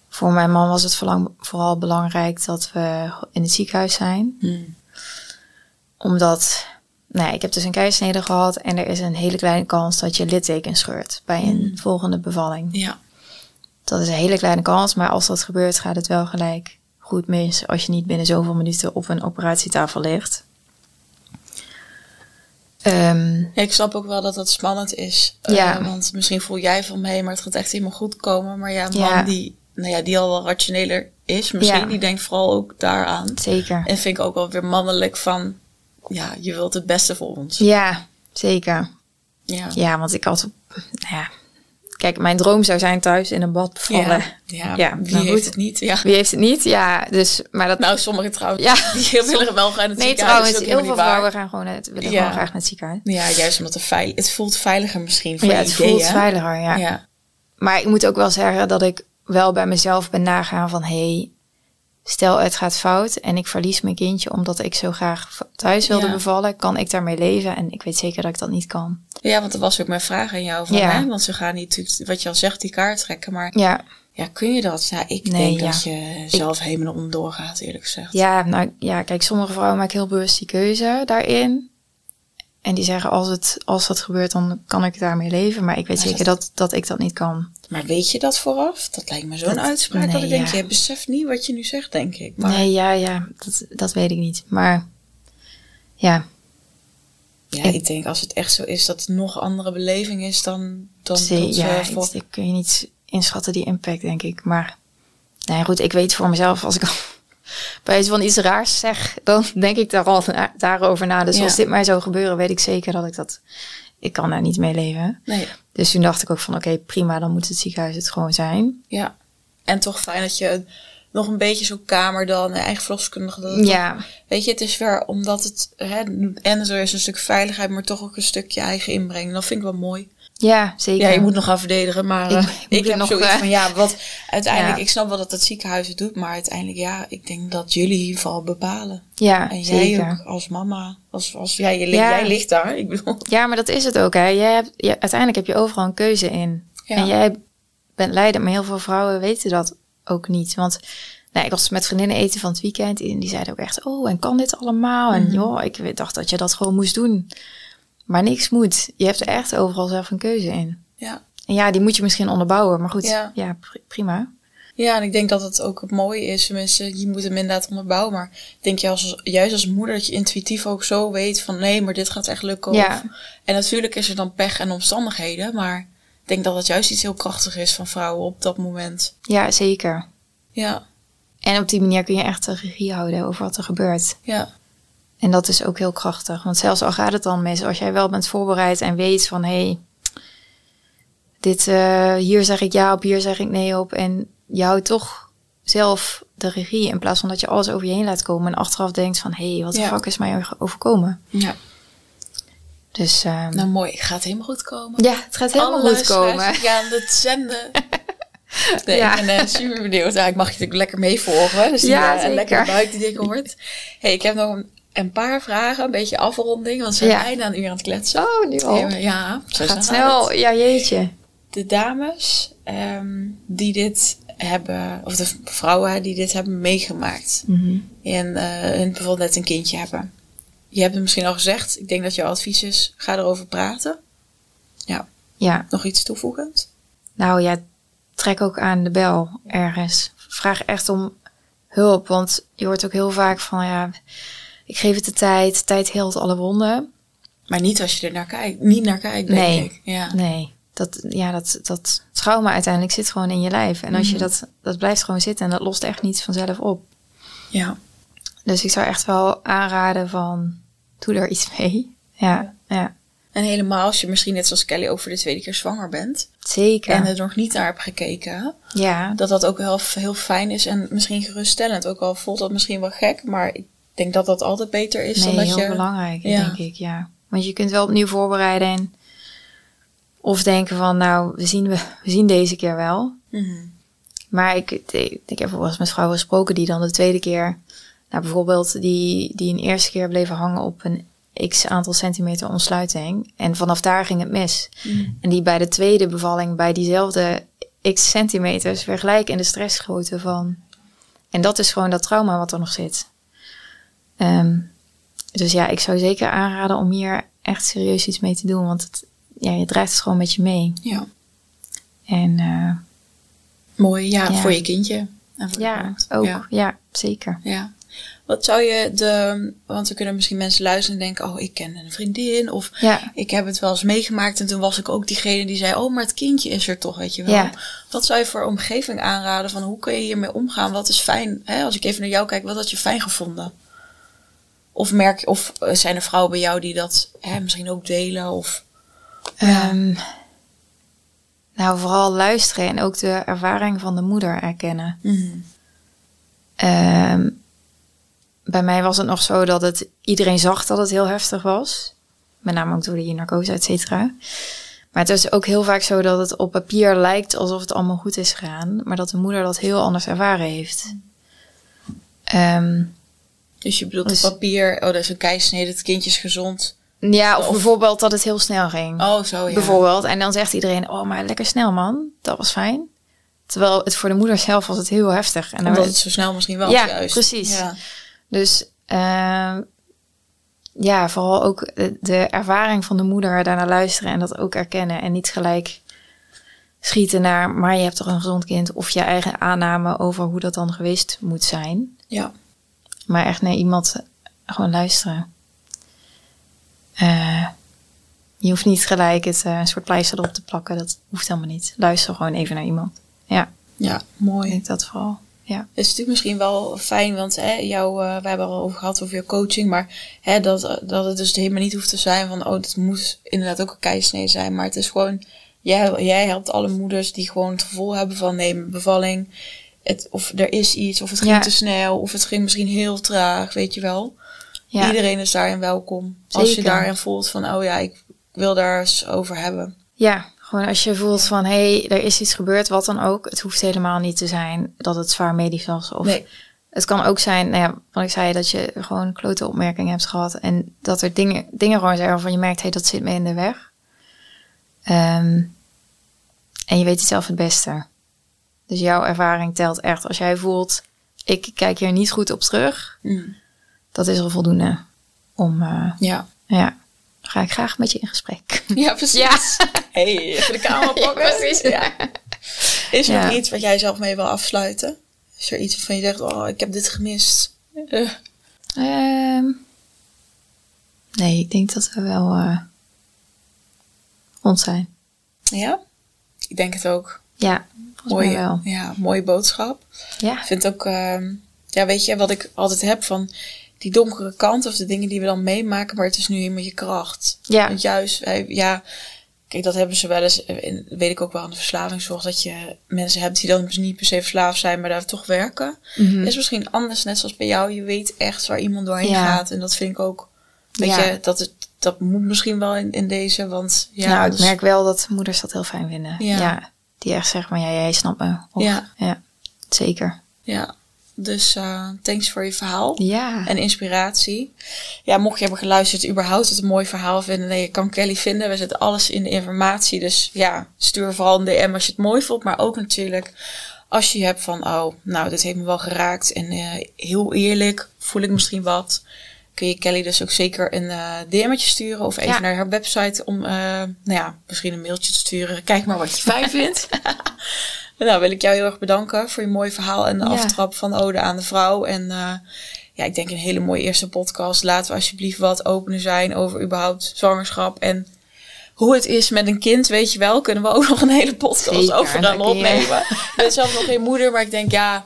Voor mijn man was het vooral belangrijk dat we in het ziekenhuis zijn. Hmm. Omdat, nou ja, ik heb dus een keizersnede gehad en er is een hele kleine kans dat je litteken scheurt bij een Mm. volgende bevalling. Ja. Dat is een hele kleine kans, maar als dat gebeurt gaat het wel gelijk goed mis als je niet binnen zoveel minuten op een operatietafel ligt. Ehm, Ja, ik snap ook wel dat dat spannend is. Eh, Ja. want misschien voel jij van, hé, maar het gaat echt helemaal goed komen. Maar ja, een man Ja. die, nou ja, die al wel rationeler is, misschien, die denkt vooral ook daaraan. zeker. En vind ik ook wel weer mannelijk van, ja, je wilt het beste voor ons. Ja, zeker. Ja. Ja, want ik had, nou ja, kijk, mijn droom zou zijn thuis in een bad bevallen. Ja, ja, Ja, wie nou heeft goed. het niet? Ja. Wie heeft het niet? Ja, dus, maar dat, Nou, sommigen trouwens, ja. die willen wel gaan in het Nee, ziekenhuis. trouwens, is ook heel veel waar. vrouwen gaan gewoon, het, willen gewoon graag naar het ziekenhuis. Ja, juist omdat het, veil het voelt veiliger misschien voor Ja, het idee, voelt hè? veiliger, ja. Ja. Maar ik moet ook wel zeggen dat ik wel bij mezelf ben nagaan van... hé, hey, stel het gaat fout en ik verlies mijn kindje... omdat ik zo graag thuis wilde Ja. bevallen, kan ik daarmee leven? En ik weet zeker dat ik dat niet kan. ja, want dat was ook mijn vraag aan jou. Van, Ja. hè? Want ze gaan niet, natuurlijk, wat je al zegt, die kaart trekken. Maar Ja, ja, kun je dat? Ja, ik Nee, denk ja. dat je zelf helemaal onderdoor gaat, eerlijk gezegd. ja, nou, ja, kijk, sommige vrouwen maken heel bewust die keuze daarin... En die zeggen, als, het, als dat gebeurt, dan kan ik daarmee leven. Maar ik weet Maar zeker dat, dat ik dat niet kan. Maar weet je dat vooraf? Dat lijkt me zo'n Dat- uitspraak dat nee, ik denk, ja. je beseft niet wat je nu zegt, denk ik. Maar Nee, ja, ja, dat, dat weet ik niet. Maar ja, ja, ik- ik denk als het echt zo is dat het nog andere beleving is dan, dan Zee- dat ze ja, voor... ik, ik kun je niet inschatten, die impact, denk ik. Maar nee, goed, ik weet voor mezelf, als ik al bij iets van iets raars zeg, dan denk ik daar al na- daarover na. Dus Ja. als dit mij zou gebeuren, weet ik zeker dat ik dat... Ik kan daar niet mee leven. Nee, Dus toen dacht ik ook van, oké, prima, dan moet het ziekenhuis het gewoon zijn. ja. En toch fijn dat je nog een beetje zo'n kamer dan, eigen verloskundige. Ja, toch- weet je, het is weer omdat het, hè, en er is een stuk veiligheid, maar toch ook een stukje eigen inbreng. Dat vind ik wel mooi. Ja, zeker. Ja, je moet nog gaan verdedigen, maar Ik- eh, ik ik, moet heb nog, zoiets eh, van, ja, wat uiteindelijk, (laughs) Ja. ik snap wel dat het ziekenhuis het doet, maar uiteindelijk, ja, ik denk dat jullie geval bepalen. Ja, En jij zeker. ook als mama, als, als je, ligt- Ja. jij ligt daar, ik bedoel. Ja, maar dat is het ook. Hè. Jij hebt, je, uiteindelijk heb je overal een keuze in. Ja. En jij bent leider, maar heel veel vrouwen weten dat ook niet. Want nou, ik was met vriendinnen eten van het weekend en die zeiden ook echt... oh, en kan dit allemaal? En Mhm. joh, ik dacht dat je dat gewoon moest doen. Maar niks moet. Je hebt er echt overal zelf een keuze in. Ja. En ja, die moet je misschien onderbouwen. Maar goed, Ja. ja, pri- prima. ja, en ik denk dat het ook het mooie is, mensen, je moet hem inderdaad onderbouwen, maar ik denk je als, juist als moeder dat je intuïtief ook zo weet van, nee, maar dit gaat echt lukken. Ja. Of- en natuurlijk is er dan pech en omstandigheden, maar ik denk dat het juist iets heel krachtig is van vrouwen op dat moment. Ja, zeker. Ja, En op die manier kun je echt de regie houden over wat er gebeurt. ja, En dat is ook heel krachtig. Want zelfs al gaat het dan mis, als jij wel bent voorbereid en weet van hé, hey, dit, eh, hier zeg ik ja op, hier zeg ik nee op. En je houdt toch zelf de regie in plaats van dat je alles over je heen laat komen en achteraf denkt van hé, hey, wat de Ja. fuck is mij overkomen? ja. Dus ehm, Nou mooi, gaat helemaal goed komen. ja, het gaat helemaal Alle goed komen. gaan het zenden. (laughs) Nee, Ja. ik ben eh, super benieuwd. Ja, ik mag je natuurlijk lekker meevolgen. Dus die Ja, eh, zeker. lekkere buik die wordt. (laughs) hey, ik heb nog een, een paar vragen. Een beetje afronding. Want we zijn Ja. bijna een uur aan het kletsen. Oh, nu al. Ja, zo gaat snel het. Ja, jeetje. De dames ehm, die dit hebben, of de vrouwen die dit hebben meegemaakt. En eh, hun bijvoorbeeld net een kindje hebben. Je hebt het misschien al gezegd. Ik denk dat jouw advies is, ga erover praten. Ja, Ja, nog iets toevoegend? nou ja, trek ook aan de bel ergens. Vraag echt om hulp, want je hoort ook heel vaak van, ja, ik geef het de tijd. Tijd heelt alle wonden. Maar niet als je er naar kijkt. Niet naar kijkt, denk Nee. ik. Ja. Nee, dat, ja, dat, dat trauma uiteindelijk zit gewoon in je lijf. En als je dat, dat blijft gewoon zitten en dat lost echt niet vanzelf op. ja. Dus ik zou echt wel aanraden van, doe er iets mee. Ja, ja, En helemaal als je misschien net zoals Kelly voor de tweede keer zwanger bent. zeker. En er nog niet naar hebt gekeken. ja, Dat dat ook wel heel fijn is en misschien geruststellend. Ook al voelt dat misschien wel gek. Maar ik denk dat dat altijd beter is nee, dan dat heel je... belangrijk, Ja. denk ik, ja. Want je kunt wel opnieuw voorbereiden en of denken van, nou, we zien, we, we zien deze keer wel. Mhm. Maar ik, ik, ik heb wel eens met vrouwen gesproken die dan de tweede keer, nou bijvoorbeeld die, die een eerste keer bleven hangen op een x aantal centimeter ontsluiting. En vanaf daar ging het mis. Mhm. En die bij de tweede bevalling bij diezelfde x centimeters weer gelijk in de stress schoten van. En dat is gewoon dat trauma wat er nog zit. Ehm, dus ja, ik zou zeker aanraden om hier echt serieus iets mee te doen. Want het, ja, je draagt het gewoon met je mee. Ja. En eh, Mooi, ja, Ja. voor je kindje. En voor ja, ook. Ja. Ja, zeker. Ja. Wat zou je de... Want er kunnen misschien mensen luisteren en denken... Oh, ik ken een vriendin. Of Ja, ik heb het wel eens meegemaakt. En toen was ik ook diegene die zei... Oh, maar het kindje is er toch, weet je wel. Ja. Wat zou je voor omgeving aanraden? Van hoe kun je hiermee omgaan? Wat is fijn? Hè? Als ik even naar jou kijk, wat had je fijn gevonden? Of merk. Of eh, zijn er vrouwen bij jou die dat hè, misschien ook delen? Of... Ehm, nou, vooral luisteren en ook de ervaring van de moeder erkennen. Mhm. Ehm, bij mij was het nog zo dat het iedereen zag dat het heel heftig was. Met name ook door de narcose, et cetera. Maar het is ook heel vaak zo dat het op papier lijkt alsof het allemaal goed is gegaan. Maar dat de moeder dat heel anders ervaren heeft. Ehm, Dus je bedoelt Dus- het papier... Oh, dat is een keisnede. Het kindje is gezond. ja, of, Of- bijvoorbeeld dat het heel snel ging. Oh, zo ja. Bijvoorbeeld. En dan zegt iedereen, oh, maar lekker snel man. Dat was fijn. Terwijl het voor de moeder zelf was het heel heftig. En Omdat het zo snel misschien wel Ja, juist. precies. Ja. Dus ehm, ja, vooral ook de, de ervaring van de moeder daarna luisteren en dat ook erkennen. En niet gelijk schieten naar, maar je hebt toch een gezond kind. Of je eigen aanname over hoe dat dan geweest moet zijn. ja. Maar echt naar iemand gewoon luisteren. Eh, je hoeft niet gelijk het eh, een soort pleister erop te plakken. Dat hoeft helemaal niet. Luister gewoon even naar iemand. Ja, Ja, ik mooi. denk dat vooral. Ja. Het is natuurlijk misschien wel fijn, want hè, jou, eh, we hebben al over gehad over je coaching, maar hè, dat, dat het dus helemaal niet hoeft te zijn van, oh, dat moet inderdaad ook een keisnee zijn, maar het is gewoon, jij, jij helpt alle moeders die gewoon het gevoel hebben van, nee, mijn bevalling, het, of er is iets, of het ging Ja. te snel, of het ging misschien heel traag, weet je wel. ja. Iedereen is daarin welkom. Als je daarin voelt van, oh ja, ik wil daar eens over hebben. Ja, gewoon als je voelt van hé, hey, er is iets gebeurd, wat dan ook. Het hoeft helemaal niet te zijn dat het zwaar medisch was. Of Nee. het kan ook zijn, nou ja, wat ik zei, dat je gewoon klote opmerkingen hebt gehad. En dat er dingen, dingen gewoon zijn waarvan je merkt, hé, hey, dat zit me in de weg. Ehm, en je weet het zelf het beste. Dus jouw ervaring telt echt. Als jij voelt, ik kijk hier niet goed op terug, Mm. dat is al voldoende om, eh, Ja. ja, dan ga ik graag met je in gesprek. Ja, precies. Ja. (laughs) hey, even de kamer Ja, pakken. precies. Ja. Is er nog iets wat jij zelf mee wil afsluiten? Is er iets waarvan je zegt, oh, ik heb dit gemist? Eh, Ehm, nee, ik denk dat we wel eh rond zijn. ja? Ik denk het ook. Ja, volgens Mooie, wel. Ja, mooie boodschap. Ja, Ik vind ook, ehm, ja, weet je, wat ik altijd heb van die donkere kant of de dingen die we dan meemaken, maar het is nu helemaal je kracht. ja, Want juist, wij- ja, kijk, dat hebben ze wel eens, eh, in, weet ik ook wel aan de verslavingszorg, dat je mensen hebt die dan dus niet per se verslaafd zijn, maar daar toch werken. Mhm. is misschien anders, net zoals bij jou. Je weet echt waar iemand doorheen Ja. gaat. En dat vind ik ook Weet Ja. je, dat, het, dat moet misschien wel in, in deze, want ja, nou, ik dus- merk wel dat moeders dat heel fijn vinden. Ja. Ja. Die echt zeggen, maar ja, jij snapt me. Of- Ja. ja. Zeker. ja. Dus eh, thanks voor je verhaal. Ja. en inspiratie. Ja, mocht je hebben geluisterd, überhaupt het een mooi verhaal vinden, nee, je kan Kelly vinden. We zetten alles in de informatie. Dus ja, stuur vooral een DM als je het mooi vond. Maar ook natuurlijk als je hebt van, oh, nou, dit heeft me wel geraakt. En eh, heel eerlijk, voel ik misschien wat. Kun je Kelly dus ook zeker een eh DM'tje sturen. Of even Ja. naar haar website om, eh, nou ja, misschien een mailtje te sturen. Kijk maar wat je fijn (laughs) vindt. (laughs) Nou, wil ik jou heel erg bedanken voor je mooie verhaal en de Ja. aftrap van Ode aan de Vrouw. En eh, ja, ik denk een hele mooie eerste podcast. Laten we alsjeblieft wat opener zijn over überhaupt zwangerschap en hoe het is met een kind, weet je wel. Kunnen we ook (laughs) nog een hele podcast Zeker, over dan opnemen. Ik ben zelf nog geen moeder, maar ik denk ja,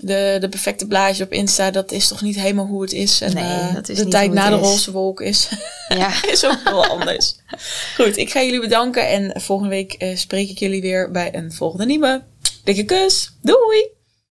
de, de perfecte blaadjes op Insta, dat is toch niet helemaal hoe het is. En Nee, eh, dat is de niet tijd na de roze wolk is, ja. (laughs) is ook wel anders. Goed, ik ga jullie bedanken en volgende week eh, spreek ik jullie weer bij een volgende nieuwe. Dikke kus. Doei!